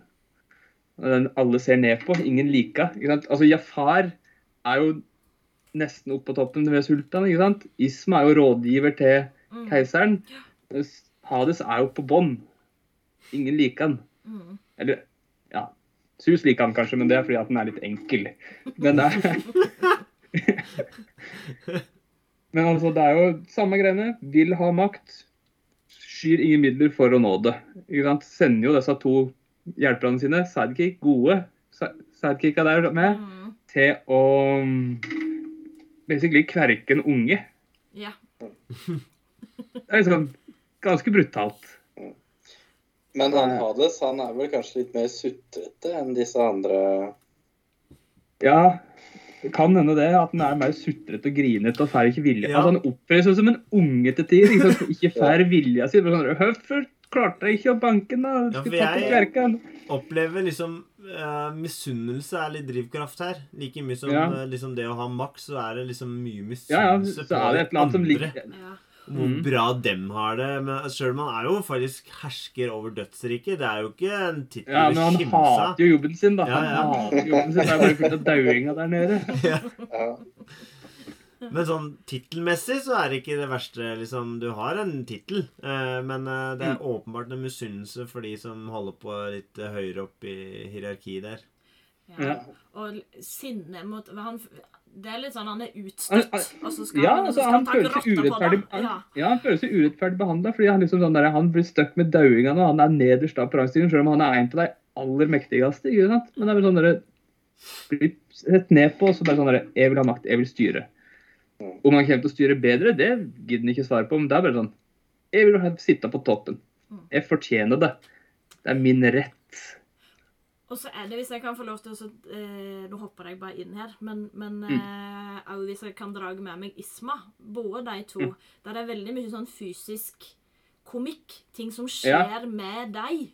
B: Den alle ser ned på, ingen liker. Ikke sant? Altså, Jafar er jo nesten opp på toppen ved sultan. ikke sant? Isma er jo rådgiver til
D: Mm.
B: keiseren. Hades er jo på bånn. Ingen liker han.
D: Mm.
B: Eller, ja Sus liker han kanskje, men det er fordi at han er litt enkel. Men det er Men altså, det er jo samme greiene. Vil ha makt. Skyr ingen midler for å nå det. Ikke sant? Sender jo disse to hjelperne sine, sidekick, gode si- sidekicka der med,
D: Mm.
B: til å basically kverke en unge.
D: Ja.
B: Det er liksom ganske brutalt.
E: Men han Hades han er vel kanskje litt mer sutrete enn disse andre
B: Ja, det kan hende det. At han er mer sutrete og grinete og får ikke vilje.
A: Ja.
B: Altså, han oppfører seg som en unge til tider. Ikke, sant? Ikke får vilja si. Sånn, Hvorfor klarte jeg ikke å banke den?
A: Ja, for jeg-. Opplever liksom eh, Misunnelse er litt drivkraft her. Like mye som
B: Ja.
A: eh, liksom det å ha maks, så er det liksom mye
B: Ja, ja,
A: misunnelse
B: så er det et eller annet som
A: andre.
B: ligger
D: ja.
A: Hvor
B: Mm.
A: bra dem har det. Men sjøl om han er jo faktisk hersker over dødsriket. Det er jo ikke en tittel
B: Ja, men han
A: kimse
B: hater jo jobben sin, da.
A: Ja,
B: Han
A: ja.
B: hater jobben sin. Det er bare fullt av dauinga der nede.
E: ja.
A: Men sånn tittelmessig så er det ikke det verste. liksom, Du har en tittel, eh, men eh, det er
B: Mm.
A: åpenbart en misunnelse for de som holder på litt eh, høyere opp i hierarkiet der.
D: ja. Og sinne mot han, Det er litt sånn han er utstøtt, og så skal
B: Ja,
D: han, så
B: altså,
D: skal
B: han føler seg urettferdig.
D: Ja.
B: han, ja, han føler seg urettferdig behandla fordi han liksom sånn der, han blir stuck med dauingene, og han er nederst da på rangstigen, selv om han er en av de aller mektigste. ikke sant? Men det er vel sånn der, blir sett ned på, og så bare sånn der, Jeg vil ha makt, jeg vil styre. Om han kommer til å styre bedre, det gidder han ikke svare på. Men det er bare sånn Jeg vil sitte på toppen. Jeg fortjener det. Det er min rett.
D: Og så er det, hvis jeg kan få lov til å eh, Nå hopper jeg bare inn her, men, men
B: Mm.
D: eh, hvis jeg kan dra med meg Isma, både de to,
B: Mm.
D: der det er veldig mye sånn fysisk komikk. Ting som
B: Ja.
D: skjer med deg.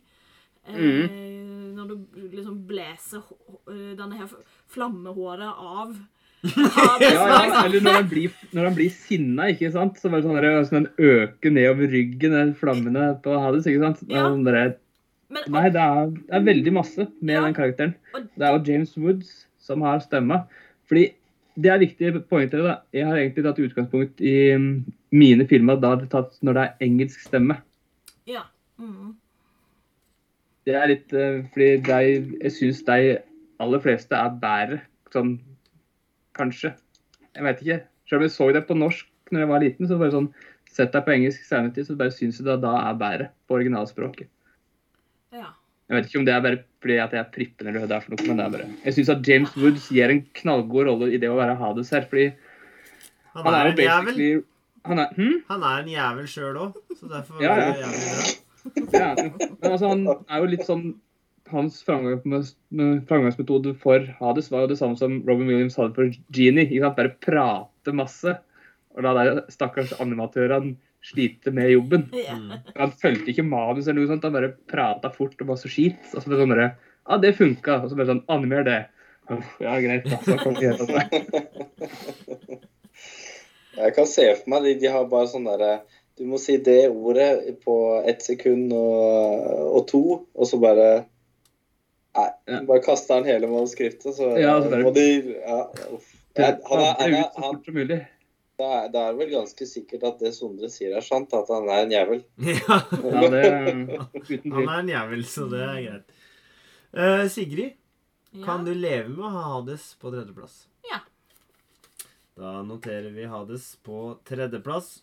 D: Eh,
B: Mm.
D: Når du liksom blåser eh, denne her flammehåret av
B: Ja, eller når han blir, når han blir sinna, ikke sant? Så bare sånn der, sånn den øker nedover ryggen, den flammene på Hades, ikke sant?
D: Ja.
B: sånn der,
D: Men,
B: Nei, det er, det er veldig masse med
D: Ja.
B: den karakteren. Det er jo James Woods som har stemma. Fordi det er viktige poengtere. da. Jeg har egentlig tatt utgangspunkt i mm, mine filmer da det tatt når det er engelsk stemme.
D: ja. Mm.
B: Det er litt eh, fordi de, jeg syns de aller fleste er bedre sånn Kanskje. Jeg vet ikke. Selv om jeg så det på norsk når jeg var liten, så bare sånn Sett deg på engelsk senere tid, så bare syns du det da er bedre på originalspråket.
D: ja.
B: Jeg vet ikke om det er bare fordi at jeg er prippen eller hva det er for noe, men det er bare Jeg syns at James Woods gir en knallgod rolle i det å være Hades her, fordi
A: Han
B: han
A: er
B: jo basically jævel. Han er hm?
A: Han er en jævel sjøl òg, så derfor
B: Ja, ja.
A: det jævlig bra.
B: Ja, men altså, han er jo litt sånn Hans framgangs- framgangsmetode for Hades var jo det samme som Robin Williams hadde for Genie. Ikke sant? Bare prate masse. Og la de stakkars animatørene slite med jobben.
A: Mm.
B: Han fulgte ikke manus eller noe sånt. Han bare prata fort og masse skit. Og så ble det sånn Ja, det funka. Og så bare sånn Animer det. Ja, greit, da. Så kom det altså.
E: Jeg kan se for meg de, de har bare sånn derre Du må si det ordet på ett sekund og, og to, og så bare Nei,
B: Ja.
E: bare kaster han hele manuskriptet, så
B: Ja, så bare-
E: må de Ja, uff. Jeg, han er, han er, han,
B: fort som mulig.
E: det, er, det er vel ganske sikkert at det Sondre sier er sant, at han er en jævel.
A: Ja,
B: Ja, det uten
A: han er en jævel, så det er greit. Uh, Sigrid,
D: ja.
A: kan du leve med å ha Hades på tredjeplass?
D: Ja.
A: Da noterer vi Hades på tredjeplass.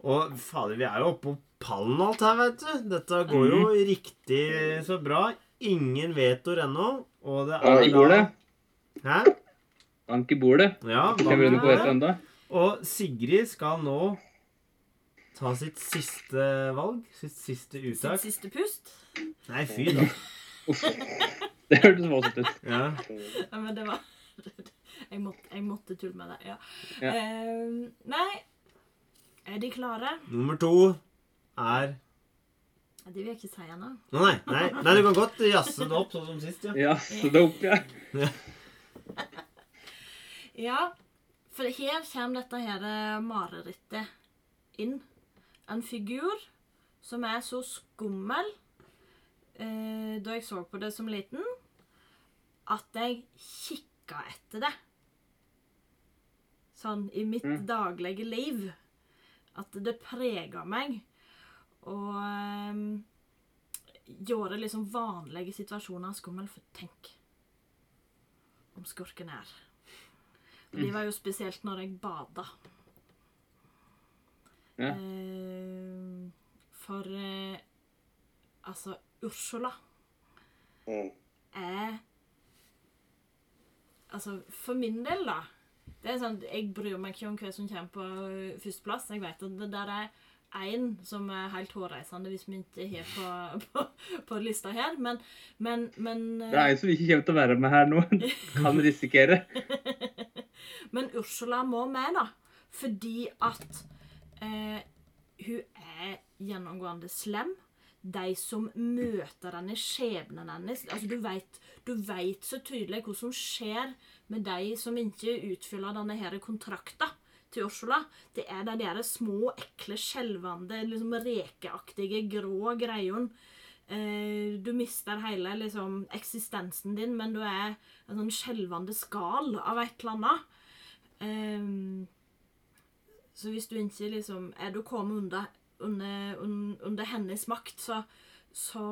A: Og fader, vi er jo oppe på pallen alt her, vet du. Dette går jo
B: mm.
A: riktig så bra. Ingen vetoer ennå. Og det
B: Bank
A: er
B: i bordet.
A: Hæ?
B: Bank i bordet.
A: Ja, bank i bordet. Og Sigrid skal nå ta sitt siste valg. Sitt siste uttak.
D: Sitt siste pust.
A: Nei, fy da.
B: Det hørtes voldsomt ut.
A: Ja.
D: Ja, men det var Jeg måtte, jeg måtte tulle med det. Ja.
B: Ja.
D: Uh, nei, er de klare?
A: Nummer to er
D: Det vil jeg ikke si ennå.
A: Nei, nei, nei, du kan godt jazze det opp sånn som sist, ja.
B: Jazze så det opp, ja.
D: Ja, for her kommer dette her eh, marerittet inn. En figur som er så skummel eh, da jeg så på det som liten, at jeg kikka etter det. Sånn i mitt
B: Mm.
D: daglige liv. At det prega meg. Og um, gjøre liksom vanlige situasjoner skumle. For tenk om skurken er og de var jo spesielt når jeg bada.
B: Ja.
D: Uh, for uh, altså Ursula
E: Mm.
D: er Altså, for min del, da det er sånn, Jeg bryr meg ikke om hva som kommer på eh, førsteplass. Jeg vet at det der er én som er helt hårreisende hvis vi ikke har på, på, på lista her, men, men, men
B: Det er en som ikke kommer til å være med her nå. Kan risikere.
D: Men Ursula må med, da. Fordi at eh, hun er gjennomgående slem. De som møter henne skjebnen hennes altså Du vet, du vet så tydelig hva som skjer med de som ikke utfyller denne her kontrakta til Ursula. Det er de der små, ekle, skjelvende, liksom rekeaktige, grå greiene. Eh, du mister hele liksom, eksistensen din, men du er en sånn skjelvende skall av et eller annet. Eh, så hvis du ikke liksom er du kommet under, under, under hennes makt, så, så,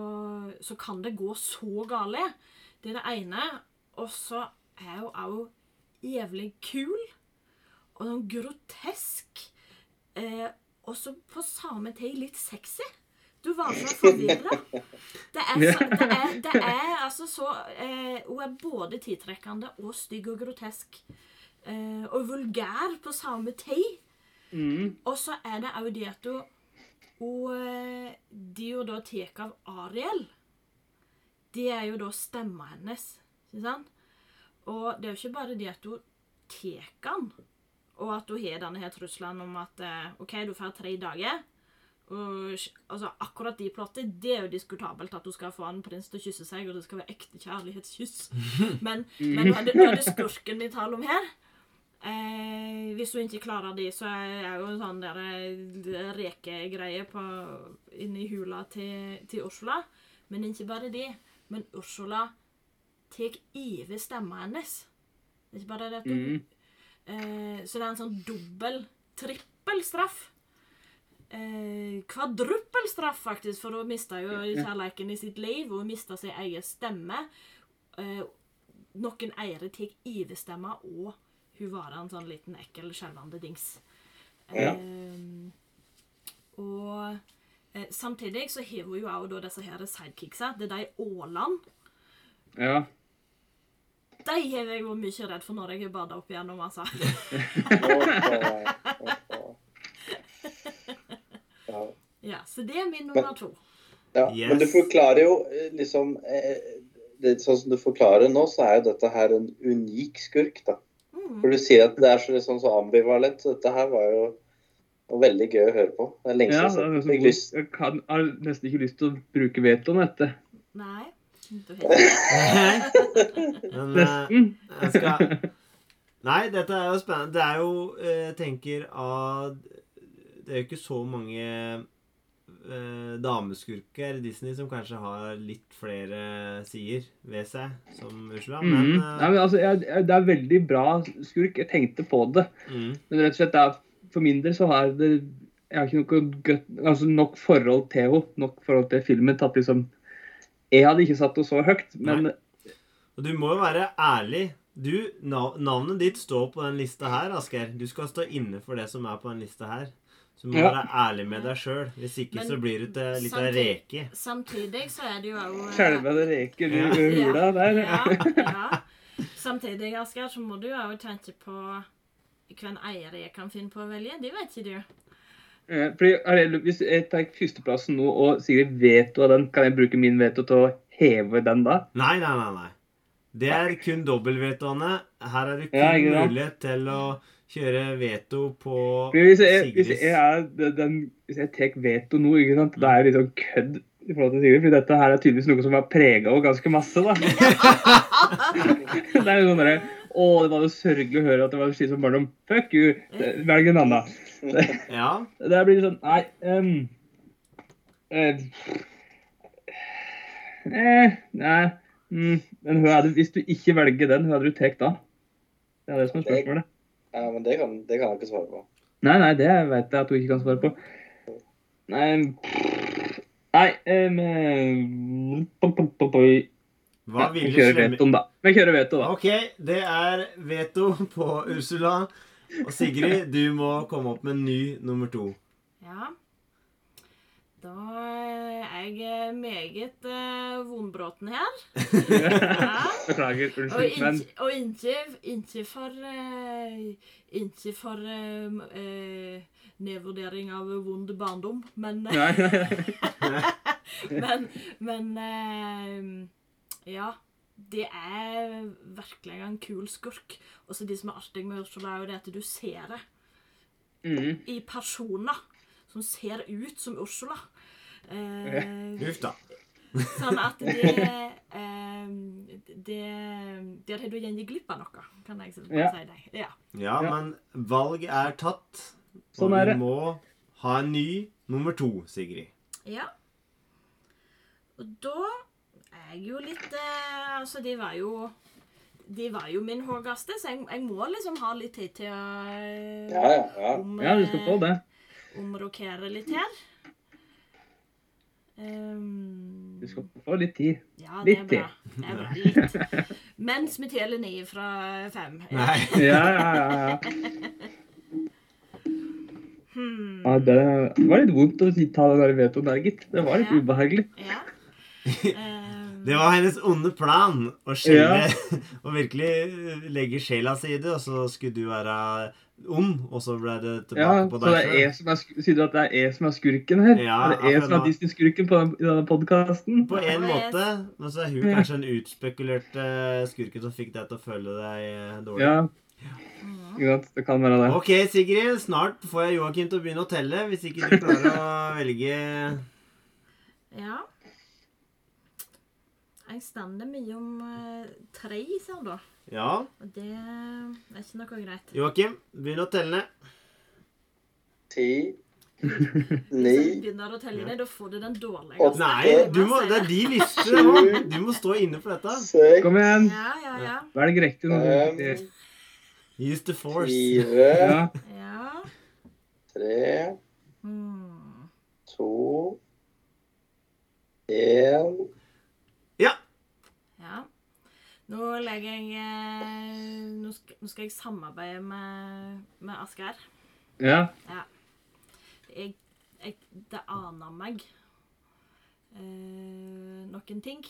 D: så kan det gå så galt. Det er det ene. Og så er hun òg jævlig kul. Og sånn grotesk. Eh, og så på samme tid litt sexy. Du var så forvirra. Det det, det er altså så eh, Hun er både tiltrekkende og stygg og grotesk. Eh, og vulgær på samme tid.
B: Mm.
D: Og så er det òg det at hun, hun eh, De jo da tar av Ariel. Det er jo da stemma hennes. Ikke sant? Og det er jo ikke bare det at hun tar den, og at hun har denne her trusselen om at eh, OK, du får tre dager. Og, altså, akkurat de plottet, det er jo diskutabelt at hun skal få en prins til å kysse seg, og det skal være ekte kjærlighetskyss. Men, men nå er det, nå er det skurken vi taler om her. Eh, hvis hun ikke klarer de, så er jo en sånn der eh, rekegreie på, inni hula til, til Ursula. Men ikke bare de. Men Ursula tar over stemma hennes. Det er ikke bare det at hun
B: Mm.
D: Eh, Så det er en sånn dobbel, trippel straff. Eh, kvadruppel straff, faktisk, for hun mista jo kjærleiken i sitt liv. Hun mista sin egen stemme. Eh, noen eiere tar overstemma, og hun var en sånn liten ekkel, skjelvende dings.
B: Ja.
D: Eh, og eh, samtidig så har hun jo også disse her sidekicksa. Det er de Åland.
B: Ja.
D: De har jeg vært mye redd for når jeg har bada opp igjennom, altså.
E: Ja.
D: Ja, så det er min nummer to.
E: Ja,
A: Yes.
E: Men du forklarer jo eh, liksom eh, det, Sånn som du forklarer nå, så er jo dette her en unik skurk, da.
D: Mm.
E: For du sier at det er så, liksom, så ambivalent. Så dette her var jo var veldig gøy å høre på. Det er lenge
B: ja
E: siden
B: er
E: jeg har sett det. Jeg
B: jeg har nesten ikke lyst til å bruke vetoen etter.
D: Nei.
A: Men
B: uh,
A: jeg skal Nei, dette er jo spennende. Det er jo eh, Jeg tenker at Det er jo ikke så mange uh, dameskurker i Disney som kanskje har litt flere sider ved seg, som Ursula. Men eh,
B: Nei, men altså, jeg, det er veldig bra skurk. Jeg tenkte på det.
A: mm,
B: Men rett og slett, det er, for min del så har det Jeg har ikke noe godt, altså nok forhold til henne. Nok forhold til filmen. tatt liksom Jeg hadde ikke satt det så høyt, men
A: Og du må jo være ærlig. Du, navnet ditt står på den lista her, Asgeir. Du skal stå inne for det som er på den lista her. Så du må
B: Ja.
A: være ærlig med deg sjøl. Hvis ikke
D: Men
A: så blir du til litt av reke.
D: Samtidig så er det jo òg
B: Skjelvede reker du
A: Ja.
B: hula der.
D: Ja, ja. Samtidig, Asgeir, så må du òg tenke på hvem eier jeg kan finne på å velge. Det vet ikke du.
B: Eh, Fordi, Ariel, Hvis jeg tar førsteplassen nå og Sigrid av den, kan jeg bruke min veto til å heve den da?
A: Nei, nei, nei. nei. Det er kun dobbeltvetoene. Her er det kun
B: Ja,
A: mulighet til å kjøre veto på
B: hvis jeg, hvis
A: Sigrids
B: jeg, er den- hvis jeg tar veto nå, ikke sant? da er jeg litt sånn kødd i forhold til Sigrid. For dette her er tydeligvis noe som har prega henne ganske masse. da. det er jo sånn derre Å, det var jo sørgelig å høre at det var slitsom barndom. Fuck you! Velg en annen.
A: Ja.
B: Det blir sånn Nei Um, eh, Nei. Mm, men hva hadde, hvis du ikke velger den, hva hadde du tatt da? Det er det som er spørsmålet.
E: Ja, men det kan, det kan jeg ikke svare på.
B: Nei, nei, det vet jeg at du ikke kan svare på. Nei Nei um,
A: Hva
B: Vi
A: ville
B: kjører
A: slemme
B: vetoen, da. Vi kjører veto, da.
A: OK, det er veto på Ursula. Og Sigrid, du må komme opp med en ny nummer to.
D: Ja. Da er jeg meget uh, vondbråten her. Ja.
B: Beklager. Unnskyld. Men
D: og ikke, ikke for eh, Ikke for uh, uh, nedvurdering av vond barndom, men. Men, men eh, Ja. Det er virkelig en kul skurk. Og så de som er artig med Ursula, er jo det at du ser det
B: mm.
D: i personer som ser ut som Ursula. Eh,
A: Huff da.
D: sånn at det eh, det Der har du gjerne glipp av noe, kan jeg bare
B: Ja.
D: si deg. Ja.
A: Ja, men valg er tatt.
B: Sånn
A: og
B: er
A: vi
B: det.
A: må ha en ny nummer to, Sigrid.
D: ja. Og da er jeg jo litt eh, Altså, de var jo de var jo min høyeste, så jeg, jeg må liksom ha litt tid til å eh,
E: Ja, ja, ja.
D: om,
B: Ja, du skal få det.
D: eh, omrokere litt her. Um,
B: Du skal få litt tid.
D: Ja, det er
B: Litt
D: bra. Det er bra. Litt. Mens vi teller ni fra fem. Ja.
A: Nei.
B: Ja, ja, ja. ja.
D: Hmm.
B: ja det var litt vondt å ta den der vetoen der, gitt. Det var litt
D: Ja.
B: ubehagelig.
D: Ja. Um,
A: Det var hennes onde plan å skjelle og virkelig legge sjela si i det, og så skulle du være ond, og så ble det
B: Ja,
A: tilbake på deg sjøl.
B: er, sk- Sier du at det er jeg som er skurken her?
A: Ja,
B: er det jeg som er. Disney-skurken på i denne podkasten?
A: På en måte, men så er hun kanskje en utspekulert eh, skurken som fikk deg til å føle deg eh, dårlig.
B: Ja, Ja. Det kan være det.
A: Ok, Sigrid. Snart får jeg Joakim til å begynne å telle, hvis ikke du klarer å velge
D: ja. Jeg stander mye om eh, tre, ser da.
A: Ja.
D: Og det er ikke noe greit.
A: Joakim, begynn å telle ned.
E: Ti, ni,
D: begynner å telle ned, da får du den dårlige.
E: Åtte.
A: Nei, du må, det er de lister nå. Du må stå inne for dette.
E: seks,
B: Kom igjen.
D: Ja, ja, ja.
B: Velg riktig nå.
E: fem,
A: Use the force.
E: fire,
B: Ja.
D: Ja.
E: tre,
D: Mm.
E: to, én.
D: Nå legger jeg eh, nå, skal, nå skal jeg samarbeide med, med Asgeir.
B: ja.
D: jeg, jeg, det aner meg eh, noen ting.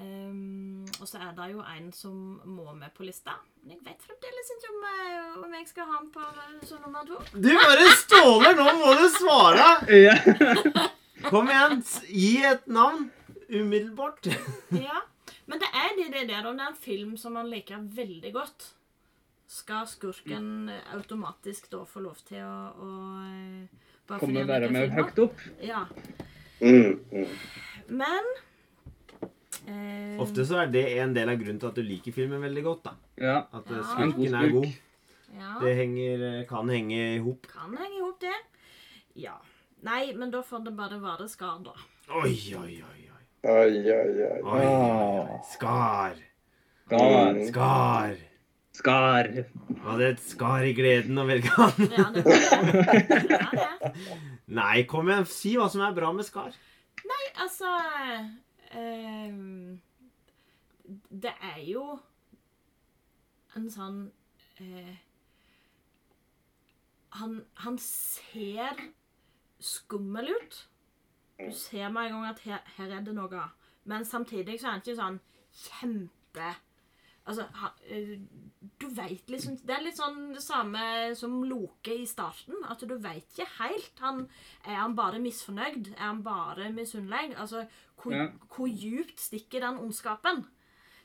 D: Um, og så er det jo en som må med på lista. Men jeg vet fremdeles ikke om, eh, om jeg skal ha han på som nummer to.
A: Du bare ståler! Nå må du svare!
B: ja.
A: Kom igjen. Gi et navn. Umiddelbart.
D: Ja. Men det er det, det der om det er en film som man liker veldig godt. Skal skurken eh, automatisk da få lov til å, å eh, han
B: være med høyt opp.
D: Ja.
E: mm, mm.
D: Men eh,
A: Ofte så er det en del av grunnen til at du liker filmen veldig godt. da.
B: Ja.
A: At eh,
D: Ja.
A: skurken er
B: god
D: ja.
A: Det henger, kan henge i hop.
D: Kan henge i hop, det. Ja. Nei, men da får det bare være da.
A: Oi, oi, oi. Oi.
E: Oi, oi, oi.
A: oi, oi, oi. Skar.
B: Skar.
A: Skar.
B: Skar.
A: Var det et skar i gleden å velge han?
D: Ja, det det.
A: Nei, kom igjen. Si hva som er bra med skar.
D: Nei, altså um, Det er jo en sånn uh, han, han ser skummel ut. Du ser med en gang at her, her er det noe. Men samtidig så er han ikke sånn kjempe Altså, eh, du veit liksom Det er litt sånn det samme som Loke i starten. At du veit ikke helt. Han, er han bare misfornøyd? Er han bare misunnelig? Altså, hvor,
B: Ja.
D: hvor djupt stikker den ondskapen?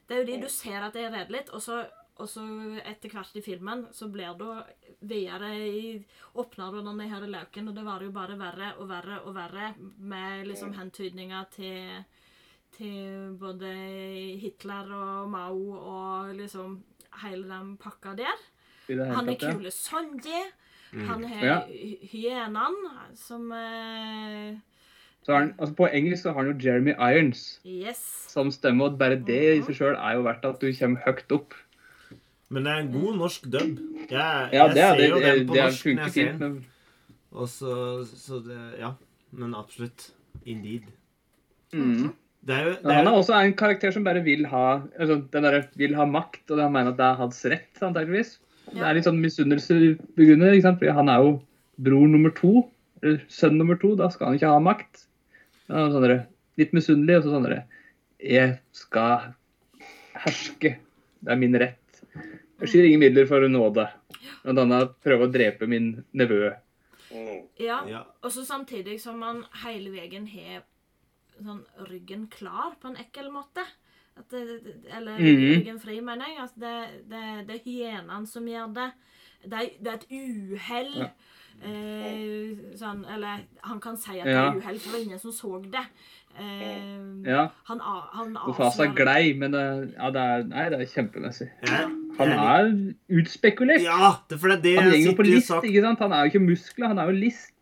D: Det er jo de du ser at det er redelig, og så, og så etter hvert i filmen så blir det videre i Åpner du den her løken, og det var jo bare verre og verre og verre med liksom hentydninger til til både Hitler og Mao og liksom hele den pakka der. Han er kule Sonji. Han har
B: Ja.
D: hy- som eh,
B: Så han, altså På engelsk så har han jo Jeremy Irons
D: Yes.
B: som stemme, og bare det i seg sjøl er jo verdt at du kommer høyt opp.
A: Men det er en god norsk dub. Jeg,
B: Ja,
A: jeg
B: det, er,
A: ser
B: det,
A: jo
B: det,
A: den på
B: det
A: norsk når jeg ser den.
B: Men,
A: Og så, så det Ja. Men absolutt. Indeed.
B: mm.
A: Det er jo det er
B: han er også en karakter som bare vil ha altså, den der, vil ha makt, og han mener at det er hans rett, antakeligvis. Det er litt sånn misunnelse begrunnet, ikke sant? fordi han er jo bror nummer to, eller sønn nummer to. Da skal han ikke ha makt. Han er sånn der, litt misunnelig, og så sånn derre Jeg skal herske. Det er min rett. Jeg skyr ingen midler for å nå det. Blant annet prøve å drepe min nevø.
E: Mm.
D: Ja.
A: ja.
D: Og så samtidig som man hele veien har sånn ryggen klar på en ekkel måte. At det, eller eller
B: -hmm.
D: ryggen fri, mener jeg. Altså det, det, det er hyenene som gjør det. Det er, det er et uhell.
B: Ja.
D: Eh, sånn, eller han kan si at det
B: Ja.
D: er uhell, for det var ingen som så det. Eh,
B: Ja,
D: Han, han han
B: far
D: sa
B: glei, men det, ja, det er, nei, det er kjempemessig.
A: Ja.
B: Han er utspekulert.
A: Ja, det, for det er det
B: Han jo på list,
A: sagt.
B: ikke sant? Han er jo ikke muskler, han er jo list.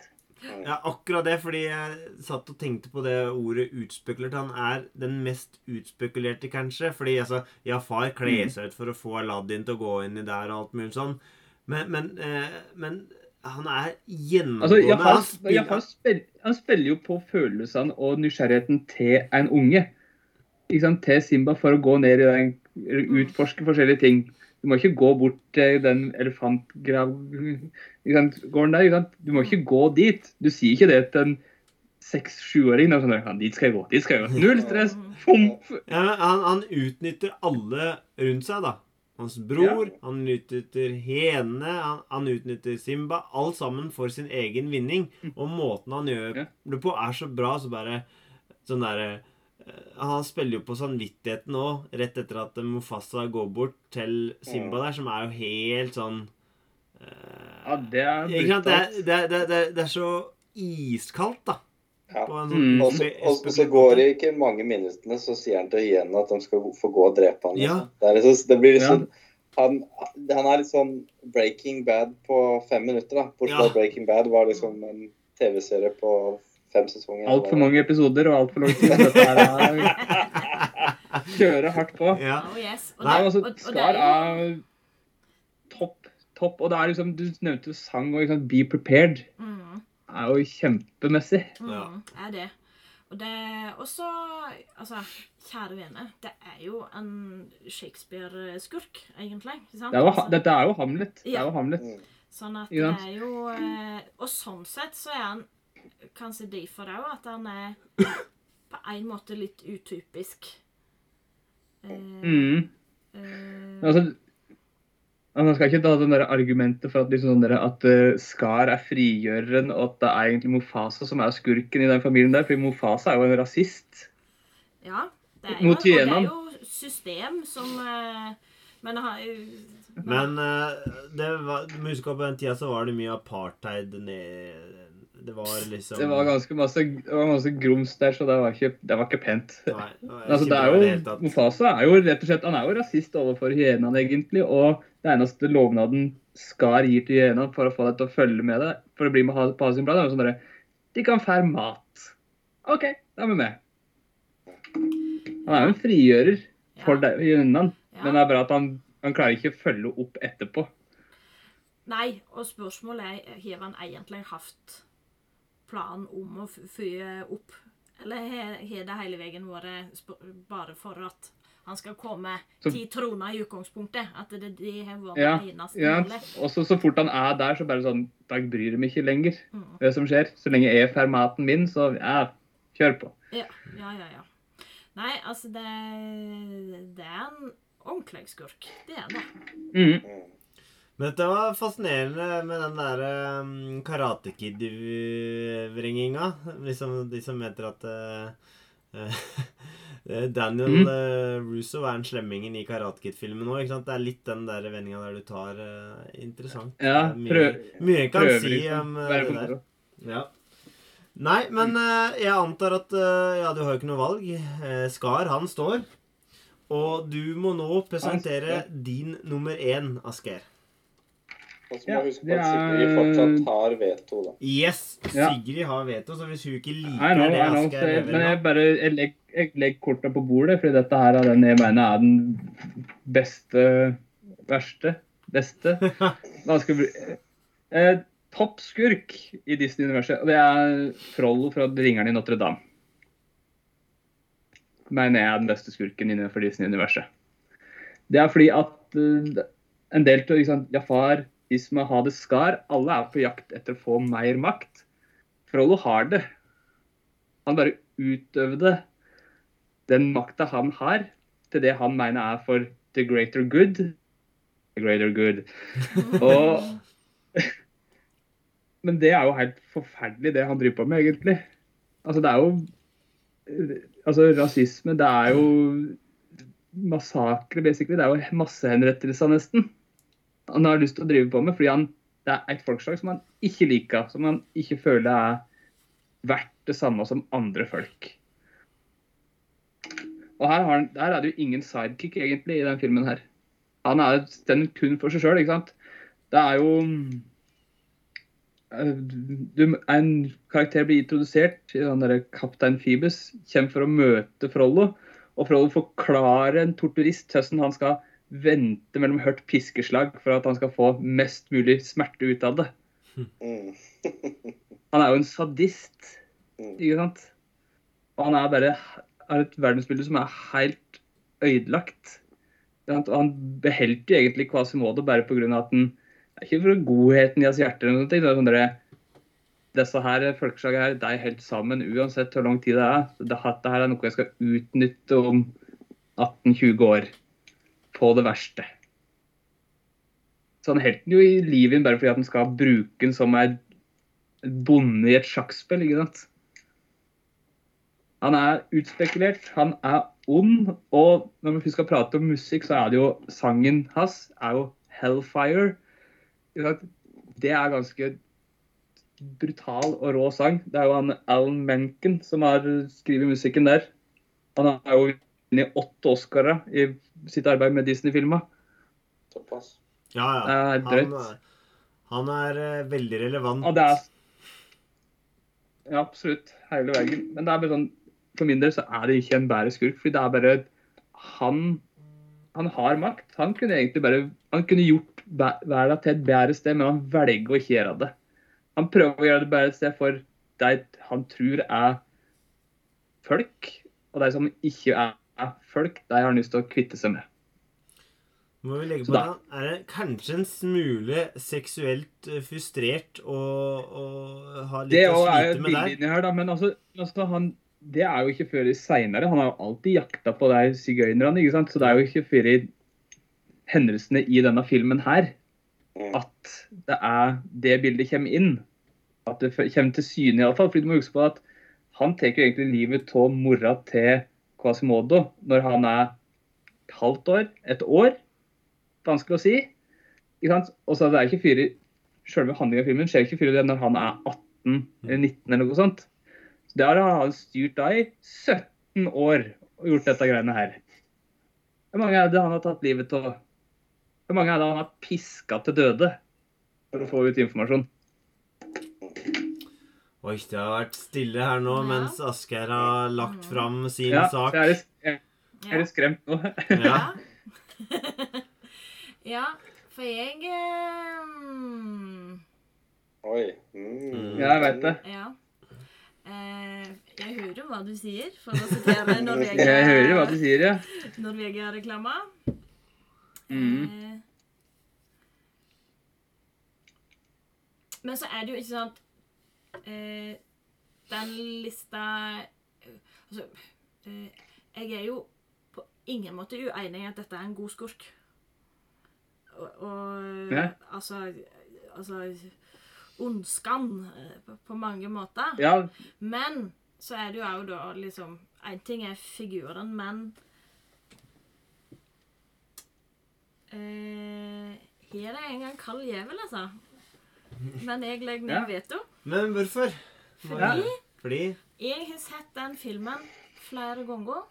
A: Ja, akkurat det, fordi jeg satt og tenkte på det ordet utspekulert. Han er den mest utspekulerte, kanskje. Fordi altså, ja, far kler seg ut for å få Aladdin til å gå inn i der og alt mulig sånn. Men, men, eh, men han er gjennomgående
B: Altså,
A: han spiller-
B: Jafar spill, han spiller jo på følelsene og nysgjerrigheten til en unge. Ikke sant? Til Simba for å gå ned i den, utforske forskjellige ting. Du må ikke gå bort til den elefantgården der. Ikke sant? Du må ikke gå dit. Du sier ikke det til en seks-sjuåring. Sånn, «Ja, dit skal jeg gå, dit skal jeg gå. Null stress. Fomf.
A: ja, men han, han utnytter alle rundt seg, da. Hans bror, han utnytter hene, han, han utnytter Simba. Alt sammen for sin egen vinning. Og måten han gjør
B: Ja.
A: det på, er så bra. Så bare sånn derre eh, Han spiller jo på samvittigheten òg, rett etter at Mufasa går bort til Simba der, som er jo helt sånn uh,
B: Ja, det er brutalt.
A: det, det, det det er så iskaldt, da.
E: Ja.
B: Mm.
E: Og så, og, og så går det ikke mange minuttene, så sier han til hyenene at de skal få gå og drepe han.
A: Ja.
E: Det, er liksom, det blir
B: Ja.
E: liksom han, han er litt sånn Breaking Bad på fem minutter, da. Bortsett fra
A: Ja.
E: Breaking Bad var liksom en TV-serie på fem sesonger.
B: Altfor mange episoder og altfor lang tid. Dette her Kjøre hardt på.
A: Ja.
D: Oh, yes. Og
B: Nei, altså, Skar
D: er
B: topp, topp. Og det er liksom, du nevnte jo sang og liksom, Be Prepared.
D: Mm.
B: Er jo kjempemessig.
A: Ja.
D: Mm, er det. Og det også Altså, kjære vene, det er jo en Shakespeare-skurk, egentlig. Ikke sant?
B: Det er jo,
D: Altså,
B: dette er jo Hamlet. Det er jo Hamlet.
E: Mm.
D: sånn at det er jo eh, Og sånn sett så er han kanskje derfor òg at han er på en måte litt utypisk. Eh,
B: Mm.
D: eh,
B: Altså, man skal ikke ta den der argumentet for at, liksom sånn der, at eh, Skar er frigjøreren, og at det er egentlig Mofasa som er skurken i den familien der. For Mofasa er jo en rasist.
D: ja. Det er jo, det er jo system som eh, Men har
A: Men eh, det var, på den tida så var det mye apartheid ned Det var liksom
B: Det var ganske masse, det var masse grums der, så det var ikke, det var ikke pent.
A: Nei, det var
B: Altså, det er jo. Mofasa er jo rett og slett han er jo rasist overfor hyenene, egentlig. Og det eneste lovnaden Skar gir til hyenene for å få deg til å følge med deg, for å bli med på sin plan, er jo sånn derre De kan fære mat. OK, da er vi med. Han er jo en frigjører for
D: Ja.
B: deg-
D: Ja.
B: men det er bra at han, han klarer ikke å følge opp etterpå.
D: Nei, og spørsmålet er har han egentlig hatt planen om å fyre opp? Eller har det hele veien vært bare for at han skal komme
B: Så-
D: ti troner i utgangspunktet. At det, de har vært
B: Ja,
D: eneste
B: Ja. Og så så fort han er der, så bare sånn Da bryr jeg meg ikke lenger
D: Mm.
B: det som skjer. Så lenge jeg får maten min, så ja, kjør på.
D: Ja, ja, ja. ja. Nei, altså, det, det er en ordentlig skurk. Det er det.
B: Mhm.
E: Mm.
A: Men dette var fascinerende med den der um, Karate Kid-vrenginga. Liksom de som heter at eh, Daniel
B: mm.
A: uh, Russo er den slemmingen i Karate Kid-filmen òg. Det er litt den der vendinga der du tar Uh, interessant.
B: Ja, prøv-
A: mye en kan
B: Prøver
A: si
B: liksom
A: om det der. Ja. Nei, men jeg antar at Ja, du har jo ikke noe valg. Skar, han står. Og du må nå presentere din nummer én, Asgeir.
E: Og så må
B: Ja,
E: vi huske på
B: det
E: at
B: er-
E: Sigrid fortsatt har veto, da.
A: Yes!
B: Ja.
A: Sigrid har veto, så hvis hun ikke liker
B: know,
A: det
B: know. skal jeg, men jeg bare jeg legger, jeg legger korta på bordet, fordi dette her er den jeg mener er den beste Verste? Beste? Hva skal vi eh, Toppskurk i Disney-universet. Og det er Frollo fra Ringeren i Notre-Dame. Mener jeg er den beste skurken innenfor Disney-universet. Det er fordi at uh, en del av liksom, Jafar, Isma, det Skar, alle er på jakt etter å få mer makt. Frollo har det. Han bare utøvde den makta han har, til det han mener er for the greater good. The greater good. Og Men det er jo helt forferdelig, det han driver på med, egentlig. Altså, det er jo Altså, rasisme, det er jo massakre, basically. Det er jo massehenrettelser, nesten. Han har lyst til å drive på med, fordi han, det er et folkeslag som han ikke liker. Som han ikke føler er verdt det samme som andre folk. Og her, han, der er det jo ingen sidekick, egentlig, i den filmen her. Han er den kun for seg sjøl, ikke sant. Det er jo eh, du, En karakter blir introdusert, han derre kaptein Phoebus, kommer for å møte Frollo. Og Frollo forklarer en torturist hvordan han skal vente mellom hørt piskeslag for at han skal få mest mulig smerte ut av det.
E: Mm.
B: Han er jo en sadist,
E: Mm.
B: ikke sant? Og han er bare er et verdensbilde som er helt ødelagt. Og han beholdt jo egentlig Quasimodo bare pga. at han er Ikke for godheten i hans hjerte, eller noe, det er sånn dere, disse her folkeslagene her, de er helt sammen uansett hvor lang tid det er. Dette er noe jeg skal utnytte om 18-20 år. På det verste. Så han holdt den jo i livet bare fordi at han skal bruke den som er bonde i et sjakkspill, ikke sant? Han er utspekulert, han er ond, og når vi skal prate om musikk, så er det jo sangen hans er jo 'Hellfire'. Det er ganske brutal og rå sang. Det er jo han Alan Menken som har skrevet musikken der. Han er jo vunnet åtte Oscarer i sitt arbeid med Disney-filmer.
E: Såpass.
A: Ja, ja.
B: Det er
A: Han,
B: drøyt.
A: er- han er eh, veldig relevant.
B: Ja, det er Ja, absolutt. Hele veien. Men det er bare sånn for min del så er det ikke en bedre skurk, fordi det er bare Han han har makt. Han kunne egentlig bare han kunne gjort verden til et bedre sted, men han velger å ikke gjøre det. Han prøver å gjøre det bedre sted for de han tror er folk, og de som ikke er er folk, de har lyst til å kvitte seg med.
A: Må vi legge på
B: da-
A: Er det kanskje en smule seksuelt eh, frustrert å, å ha litt
B: Det
A: å
B: er
A: slite
B: et
A: med der?
B: bilde her, da. Men altså, altså han, det er jo ikke før seinere. Han har jo alltid jakta på de sigøynerne, ikke sant. Så det er jo ikke før i hendelsene i denne filmen her
E: Mm.
B: at det er det bildet kommer inn. At det kommer til syne, iallfall. Fordi du må huske på at han tar jo egentlig livet av mora til Quasimodo når han er et halvt år, et år. Vanskelig å si. Og så er det ikke fyrer i Selve handlingen av filmen skjer ikke før i når han er 18 eller 19 eller noe sånt. Så det har han styrt da i 17 år og gjort dette greiene her. Hvor mange er det han har tatt livet av? Hvor mange er det han har piska til døde for å få ut informasjon?
A: Oi, det har vært stille her nå
D: Ja.
A: mens Asgeir har lagt fram sin
B: Ja,
A: sak.
B: jeg er litt, jeg er litt skremt nå.
A: Ja.
D: ja, for jeg um...
E: Oi. Mm.
B: Ja, jeg vet det.
D: Ja. Eh, jeg hører hva du sier, for å sitere Norvegia,
B: Jeg hører hva du sier, ja.
D: Norvegia-reklama.
B: Mm.
D: Eh, men så er det jo ikke sant eh, Den lista eh, Altså eh, Jeg er jo på ingen måte uenig i at dette er en god skurk. Og, og
B: Ja.
D: altså Altså Ondskan eh, på, på mange måter.
B: Ja,
D: Men så er det jo òg da liksom En ting er figuren, men eh, Her er en gang kald jævel, altså. Men jeg legger ned veto.
A: Men hvorfor?
D: Fordi
A: Fordi
D: jeg har sett den filmen flere ganger.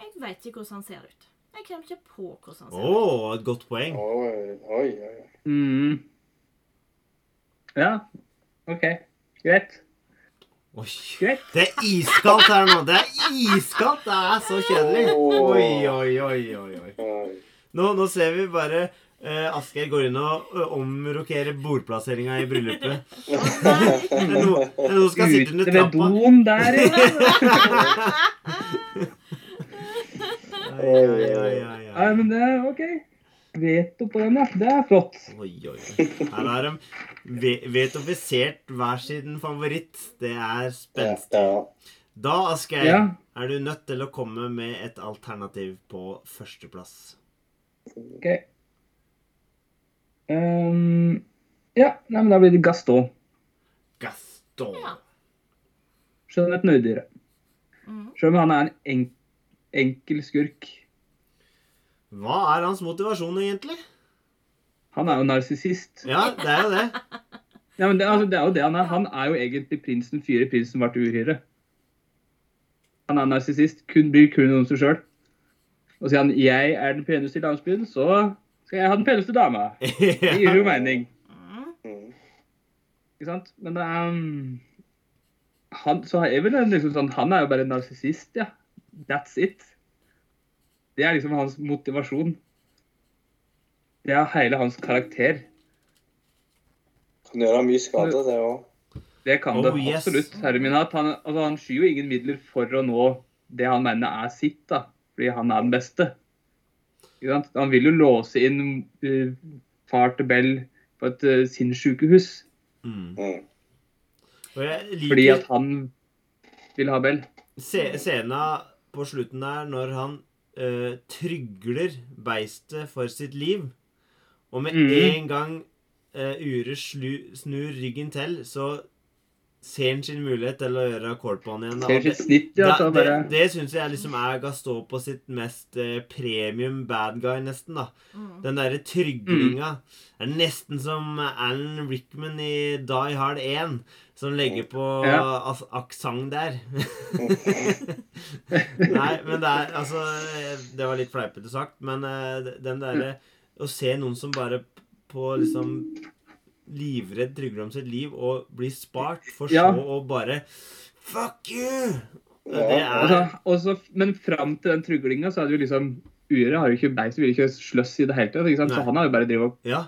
D: Jeg vet ikke hvordan han ser ut. Jeg kommer ikke på hvordan han
A: Å,
D: ser ut.
A: et godt poeng.
E: Oi, oi, oi.
B: mm. ja. OK. Greit.
A: Oi.
B: Greit.
A: Det er iskaldt her nå. Det er iskaldt! Det er så kjedelig. Oi, oi, oi. oi. oi. Nå, nå ser vi bare eh, Asgeir går inn og omrokerer bordplasseringa i bryllupet. Er som skal sitte under
B: Ute ved doen der, ja.
A: oi, oi. ai,
B: Nei, men det er OK. Veto på den, ja. Det er flott.
A: Oi, oi, oi. Her har de ve- vetofisert hver sin favoritt. Det er spenstig. Da, Asgeir,
B: Ja.
A: er du nødt til å komme med et alternativ på førsteplass.
B: OK. Um, ja, nei, men da blir det Gaston.
A: Gaston.
D: Ja.
B: Skjønnhet
D: Mm.
B: Selv om han er en enk enkel skurk.
A: Hva er hans motivasjon, egentlig?
B: Han er jo narsissist.
A: Ja, det er jo det.
B: Ja, men det, altså, det er jo det han er. Han er jo egentlig prinsen fyre prinsen ble uhyre. Han er narsissist. Kun bryr kun om seg sjøl. Og sier han 'jeg er den peneste i landsbyen', så skal jeg ha den peneste dama. Det gir jo mening.
D: Mm.
B: Ikke sant? Men det er um, han, så er vel en liksom sånn, han er jo bare en narsissist, ja. That's it. Det er liksom hans motivasjon. Det er hele hans karakter.
E: Kan gjøre mye skade, det òg.
B: Det kan
A: Oh,
B: det absolutt. Yes. Herminat. Han, altså, han skyr jo ingen midler for å nå det han mener er sitt, da. Fordi han er den beste. Han vil jo låse inn uh, far til Bell på et uh, sinnssykehus
A: Mm. Liker...
B: Fordi at han vil ha Bell.
A: se- scena på slutten der når han uh, trygler beistet for sitt liv. Og med
B: mm.
A: en gang uh, Ure slu, snur ryggen til, så ser han sin mulighet til å gjøre kål på han igjen. da.
B: Ser sitt snitt, ja.
A: Da, det det syns jeg liksom er Gaston på sitt mest eh, premium bad guy, nesten. da.
D: Mm.
A: Den derre tryglinga. Det er nesten som Alan Rickman i Die Hard 1, som legger på
B: Ja.
A: aksent der. Nei, men det er altså Det var litt fleipete sagt, men eh, den derre Å se noen som bare på liksom livredd Trygve om sitt liv og blir spart, for
B: Ja.
A: så å bare Fuck you!
E: Ja,
A: Det er
B: også, men fram til den tryglinga så er det jo liksom Ure har jo ikke beist, vil ikke sløss i det hele tatt. Så han har jo bare drevet og
A: Ja,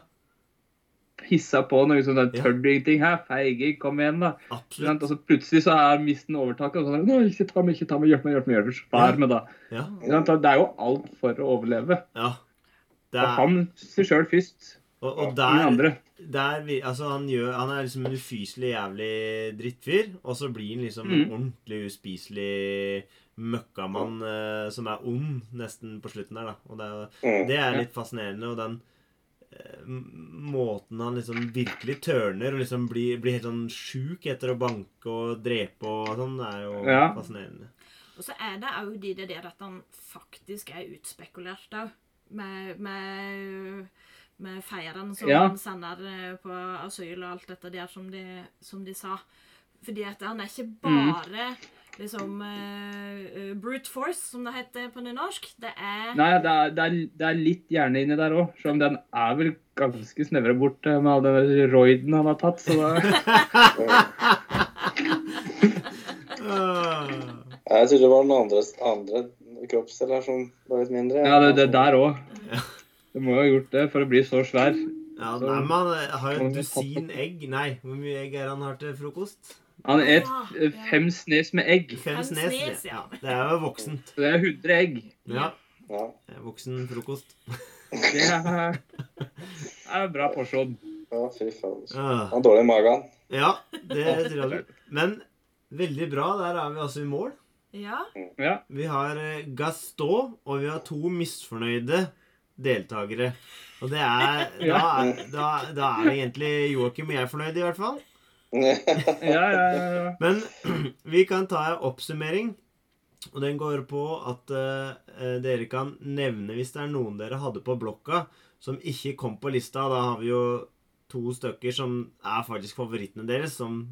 B: hissa på noe sånn der
A: Ja.
B: tør du ingenting her, feige, kom igjen, da.
A: Absolutt.
B: Og så plutselig så er misten overtaket. Og sånn, ikke ta meg, ikke ta meg, hjelp meg, hjelp meg, hjelp meg. Spar meg, da.
A: Ja.
B: Det er jo alt for å overleve.
A: ja. Det
B: Og
A: er,
B: han seg sjøl først.
A: Og, og der, der vi, altså han, gjør, han er liksom en ufyselig jævlig drittfyr, og så blir han liksom
B: Mm.
A: en ordentlig uspiselig møkkamann eh, som er ond nesten på slutten der, da. Og det er,
E: Mm.
A: det er litt fascinerende, og den eh, måten han liksom virkelig tørner og liksom blir, blir helt sånn sjuk etter å banke og drepe og sånn, er jo
B: Ja.
A: fascinerende.
D: Og så er det òg det der at han faktisk er utspekulert òg. Med, med, med feiren som
B: Ja.
D: han sender eh, på asyl og alt dette der som de, som de sa. Fordi at han er ikke bare liksom eh, eh, brute force, som det heter på nynorsk. Det er
B: Nei, det er, det, er, det er litt hjerne inni der òg. Selv om den er vel ganske snevra bort med all den roiden han har tatt. Så da.
E: Jeg trodde det var den andre, andre kroppsdeler som var litt mindre.
B: ja, det, det der òg. Du må jo ha gjort det for å bli så svær.
A: Ja,
B: Så-
A: nei, men han har jo et dusin egg. Nei, hvor mye egg er han har til frokost?
B: Han et eh, fem snes med egg.
A: Fem snes.
D: snes, ja.
A: Det er jo voksent.
B: Så det er 100 egg.
A: Ja.
E: Ja.
A: det er Voksen frokost.
B: Det er, er bra porsjon.
E: ja, fy faen. Han har dårlig i magen.
A: Ja, det tror jeg. Men veldig bra. Der er vi altså i mål.
D: Ja.
B: Ja.
A: Vi har eh, Gaston, og vi har to misfornøyde deltakere. Og det er Da, er- da, da er egentlig Joakim og jeg fornøyd, i hvert fall.
B: Ja, ja, ja, ja.
A: Men vi kan ta en oppsummering. Og den går på at uh, dere kan nevne hvis det er noen dere hadde på blokka som ikke kom på lista. Da har vi jo to stykker som er faktisk favorittene deres, som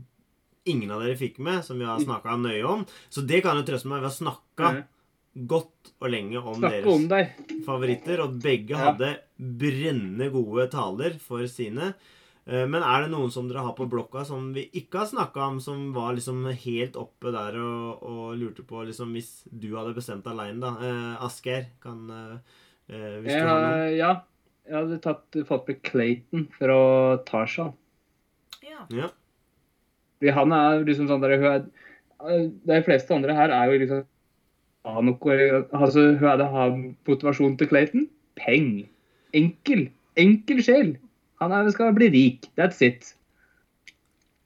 A: ingen av dere fikk med, som vi har snakka nøye om. Så det kan jo trøste meg. Vi har snakka godt og lenge om
B: Snakke om
A: deres
B: deg.
A: favoritter, og begge
B: Ja.
A: hadde brennende gode taler for sine. Eh, Men er det noen som dere har på blokka som vi ikke har snakka om, som var liksom helt oppe der og, og lurte på liksom Hvis du hadde bestemt aleine, da. Eh, Asgeir, kan eh, Hvis jeg, du har noe.
B: Ja. Jeg hadde tatt, fått med Clayton fra Tarzan.
D: ja.
A: Ja.
B: Han er liksom sånn der, hun er, De fleste andre her er jo liksom ha noe, altså, Hun hadde ha motivasjon til Clayton. Peng. Enkel. Enkel sjel. Han er, skal bli rik. That's it.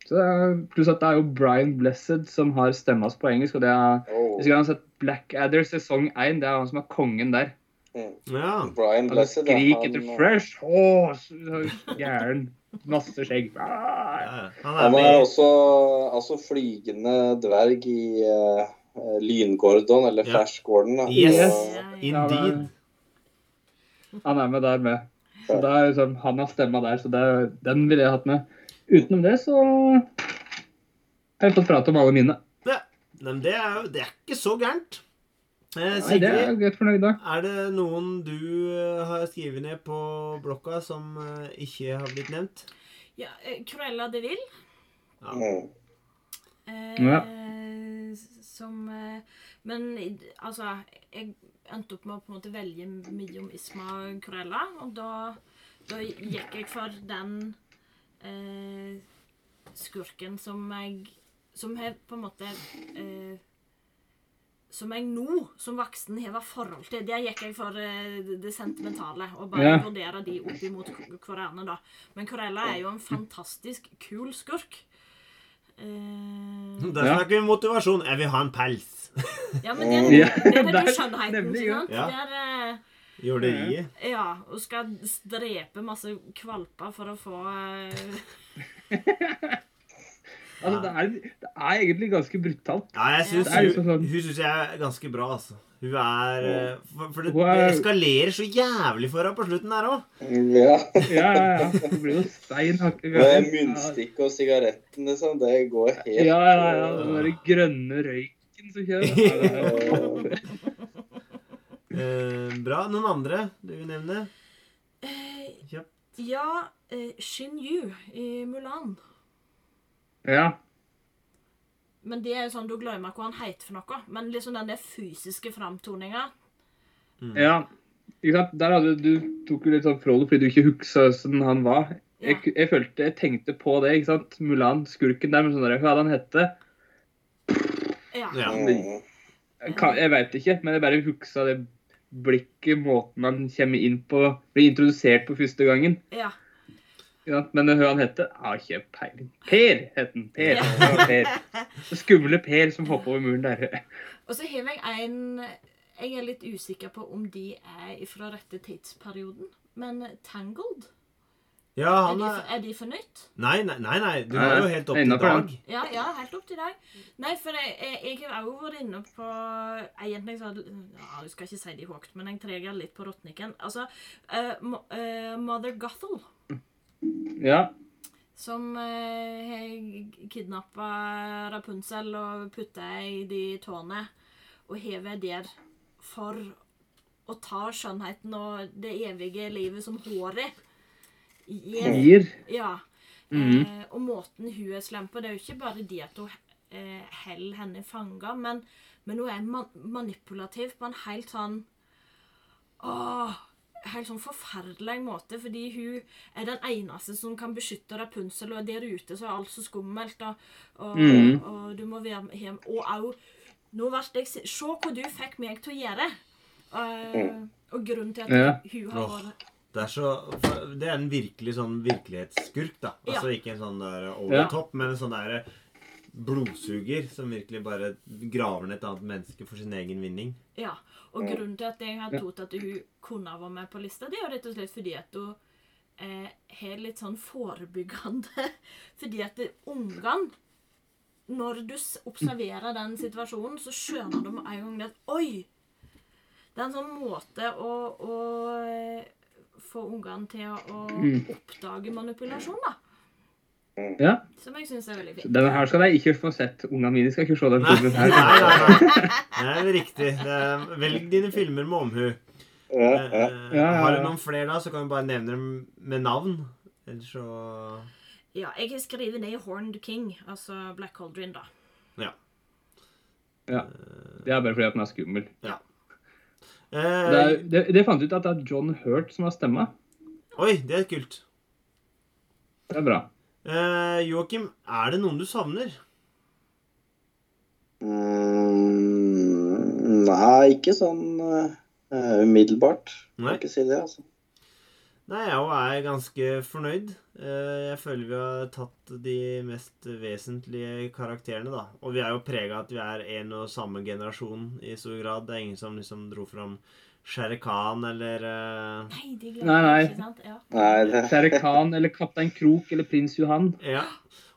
B: Så, det er- pluss at det er jo Brian Blessed som har stemma hans på engelsk. og det er,
E: Oh.
B: Hvis jeg har sett Blackadder sesong 1, det er han som er kongen der.
E: Mm.
A: ja.
E: Brian Blessed, Han
B: skriker
E: han,
B: etter fresh horse. Gæren. Masse skjegg. Ah,
A: ja. Han er
E: han er
A: også,
E: også altså flygende dverg i uh, Lyn-Gordon, eller
A: Ja.
E: Flash Gordon. Da.
A: Yes.
D: Ja, ja.
A: Indeed.
B: Han er med der med. Så det er liksom, han har stemma der, så det, den ville jeg hatt med. Utenom det så har jeg fått prate om alle mine.
A: Ja. Men det er jo det er ikke så gærent. Eh,
B: Nei, det er
A: Sigrid,
B: fornøyd
A: er det noen du eh, har skrevet ned på blokka som eh, ikke har blitt nevnt?
D: ja. eh, Cruella de Vil.
E: Mm.
D: Eh,
B: Ja.
D: Som eh, Men altså Jeg endte opp med å på en måte velge mye om Isma Corella og da, da gikk jeg for den eh, skurken som jeg Som har på en måte eh, Som jeg nå, som voksen, har forhold til. Der gikk jeg for eh, det- det sentimentale, og bare
B: Ja.
D: vurdere de opp imot hverandre, da. Men Corella er jo en fantastisk kul skurk. Eh,
A: Der
B: Ja.
A: snakker vi motivasjon. Jeg vil ha en pels.
D: ja, men det,
B: det,
D: det er
B: der-
D: jo skjønnheten, ikke
B: ja.
D: sant?
A: Ja.
D: Der, eh,
A: Jorderiet.
D: ja, og skal drepe masse kvalper for å få eh,
B: Altså, det, er, det er egentlig ganske brutalt.
A: Ja, jeg synes hun,
B: liksom sånn-
A: hun synes jeg er ganske bra, altså. Hun er eh, For, for det,
B: er-
A: det eskalerer så jævlig for henne på slutten der òg.
E: Ja.
B: Ja, ja, ja. Det blir jo stein hakke
E: Med og sigaretten, liksom. Det går helt
B: Ja, ja, ja. Den derre grønne røyken som kjører. Er
A: Eh, bra. Noen andre du vil nevne?
D: eh,
A: Kjapt.
D: Ja, eh, Shin Yu i Mulan.
B: Ja.
D: Men det er jo sånn, du glemmer hva han heter for noe. Men liksom den der fysiske framtoninga
B: ja. Ikke sant? Der hadde du tok jo litt sånn Frodo fordi du ikke huska hvordan han var. Jeg, jeg følte, jeg tenkte på det. ikke sant? Mulan, skurken der, men sånn der, hva hadde han hette?
D: Ja.
A: Ja.
E: Mm.
B: Jeg, jeg veit ikke, men jeg bare huska det blikket, måten han kommer inn på, blir introdusert på første gangen.
D: ja.
B: Sant? Men hva han hette, har ikke peiling. Per het han. Per.
D: Ja.
B: Per. Skumle Per som hopper over muren der.
D: Og så har jeg en Jeg er litt usikker på om de er fra rette tidsperioden. Men Tangled,
A: Ja,
D: er de,
A: for,
D: er de for nytt?
A: Nei, nei, nei. nei. Du var jo helt opp til dag.
D: Ja, ja, helt opp til dag. Nei, for jeg, jeg, jeg har også vært inne på Egentlig så hadde ja, Du skal ikke si det høyt, men jeg treger litt på Rotniken. Altså uh, eh, Mother Gothel,
B: Ja.
D: som uh, har kidnappa Rapunzel og putta i de tårene. og hever der for å ta skjønnheten og det evige livet som håret gir.
B: Gir.
D: Ja.
B: Mhm.
D: Eh, og måten hun er slem på, det er jo ikke bare det at hun eh, holder henne fanga, men, men hun er man manipulativ på en helt sånn Åh, helt sånn forferdelig måte, fordi hun er den eneste som kan beskytte Rapunsel, og der ute så er alt så skummelt, og, og,
B: mm.
D: og du må være hjem. Og au, nå ble jeg Se hva du fikk meg til å gjøre. Uh, og grunnen til at
B: Ja.
D: hun har vært
A: Det er så Det er en virkelig sånn virkelighetsskurk, da. Altså ikke en sånn der over
B: Ja.
A: topp, men en sånn der blodsuger som virkelig bare graver ned et annet menneske for sin egen vinning.
D: Ja, og grunnen til at jeg har trodd at hun kunne vært med på lista, det er jo rett og slett fordi at hun eh, har litt sånn forebyggende Fordi at ungene Når du observerer den situasjonen, så skjønner du med en gang at Oi! Det er en sånn måte å, å eh, få ungene til å, å
B: Mm.
D: oppdage manipulasjon, da.
B: Ja.
D: Som jeg syns er veldig fint.
B: Denne her skal jeg ikke få sett. Ungene mine skal ikke se den filmen her.
A: nei. nei. Det er riktig. Det er, velg dine filmer med omhu.
E: Ja, ja.
A: Eh,
B: Ja, ja,
A: Har du noen flere, da, så kan du bare nevne dem med navn. Ellers så
D: Ja, jeg har skrevet ned Horned King, altså Black Holdrin, da.
B: Ja. Det er bare fordi at den er skummel.
A: Ja.
B: Det, er, det, det fant ut at det er John Hurt som har stemma.
A: Oi, det er kult.
B: Det er bra.
A: Eh, Joakim, er det noen du savner?
E: Mm, nei, ikke sånn uh, umiddelbart.
A: Nei.
E: Kan ikke si det, altså.
A: Nei, jeg òg er ganske fornøyd. Eh, Jeg føler vi har tatt de mest vesentlige karakterene, da. Og vi er jo prega at vi er en og samme generasjon i stor grad. Det er ingen som liksom dro fram Shere Khan eller uh...
D: Nei, de
B: Nei, nei.
D: ikke, sant? Ja.
E: Nei,
B: Shere Khan eller Kaptein Krok eller Prins Johan.
A: Ja.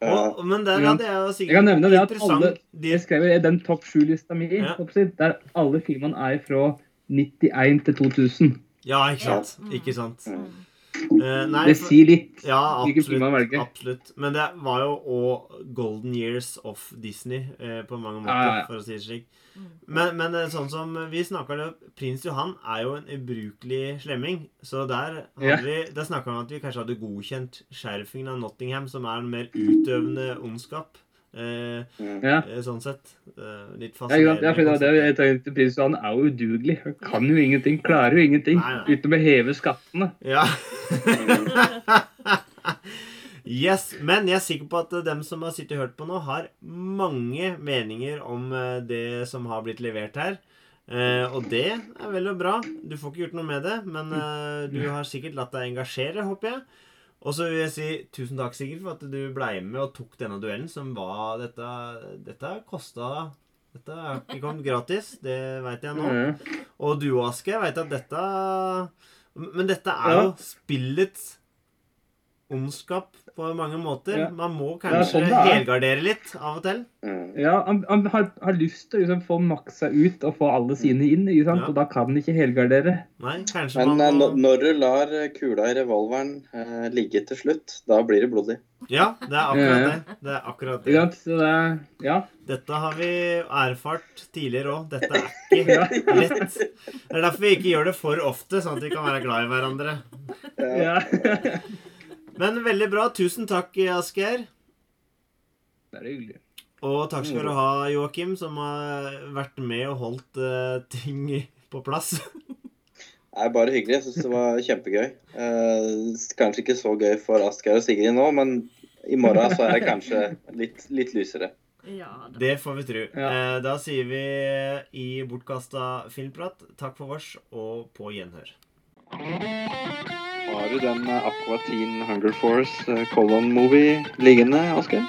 A: Og, men der hadde jeg jo
B: Jeg kan nevne det at alle
A: de,
B: Jeg skrev i den topp sju-lista mi,
A: Ja.
B: der alle filmene er fra 91 til 2000.
A: Ja, ikke sant?
D: Ja.
A: Ikke sant?
D: Mm.
A: Eh, nei,
B: Det sier litt.
A: Ja,
B: hvilke film man velger.
A: absolutt. Men det var jo òg golden years of Disney eh, på mange måter,
B: Ja, ja, ja.
A: for å si det slik.
D: Mm.
A: Men, men eh, sånn som vi snakker det Prins Johan er jo en ubrukelig slemming. Så der, hadde vi, der snakka vi om at vi kanskje hadde godkjent skjerfingen av Nottingham, som er en mer utøvende ondskap. Eh,
B: Ja.
A: eh, sånn sett. Eh, litt fascinerende. Ja,
B: jeg tenkte Prins Johan er jo udugelig. Han kan jo ingenting, klarer jo ingenting.
A: Nei, nei.
B: Utenom å heve skattene.
A: Ja. yes, men jeg er sikker på at dem som har sittet og hørt på nå, har mange meninger om eh, det som har blitt levert her. Eh, og det er vel og bra. Du får ikke gjort noe med det, men eh, du har sikkert latt deg engasjere, håper jeg. Og så vil jeg si tusen takk, Sigurd, for at du ble med og tok denne duellen, som var Dette, dette kosta Dette er ikke kommet gratis, det veit jeg nå.
B: Ja.
A: Og du, Aske, veit vet at dette Men dette er jo spillets ondskap på mange måter.
B: Ja.
A: Man må
B: Ja,
A: kanskje
B: sånn er.
A: helgardere litt av og til.
E: Mm.
B: Ja, han, han har, har lyst til å liksom, få maksa ut og få alle sine inn, ikke sant?
A: Ja.
B: og da kan han ikke helgardere.
A: Nei, kanskje
E: Men
A: man må
E: når- du lar eh, kula i revolveren eh, ligge til slutt, da blir det blodig.
A: Ja, det er akkurat det. Det er akkurat det.
B: sant? Så det, ja.
A: Dette har vi erfart tidligere òg. Dette er ikke lett. Det er derfor vi ikke gjør det for ofte, sånn at vi kan være glad i hverandre.
B: ja.
A: Men veldig bra. Tusen takk, Asgeir.
B: Det er hyggelig.
A: Og takk skal du ha, Joakim, som har vært med og holdt uh, ting på plass.
E: Er bare hyggelig. Jeg syns det var kjempegøy. Uh, kanskje ikke så gøy for Asgeir og Sigrid nå, men i morgen så er det kanskje litt, litt lysere.
D: Ja da.
A: Det får vi tro.
B: Ja.
A: Eh, da sier vi i bortkasta filmprat takk for vårs og på gjenhør.
C: Har du den eh, Aqua Teen Hunger Force eh, Colon Movie liggende, Asgeir?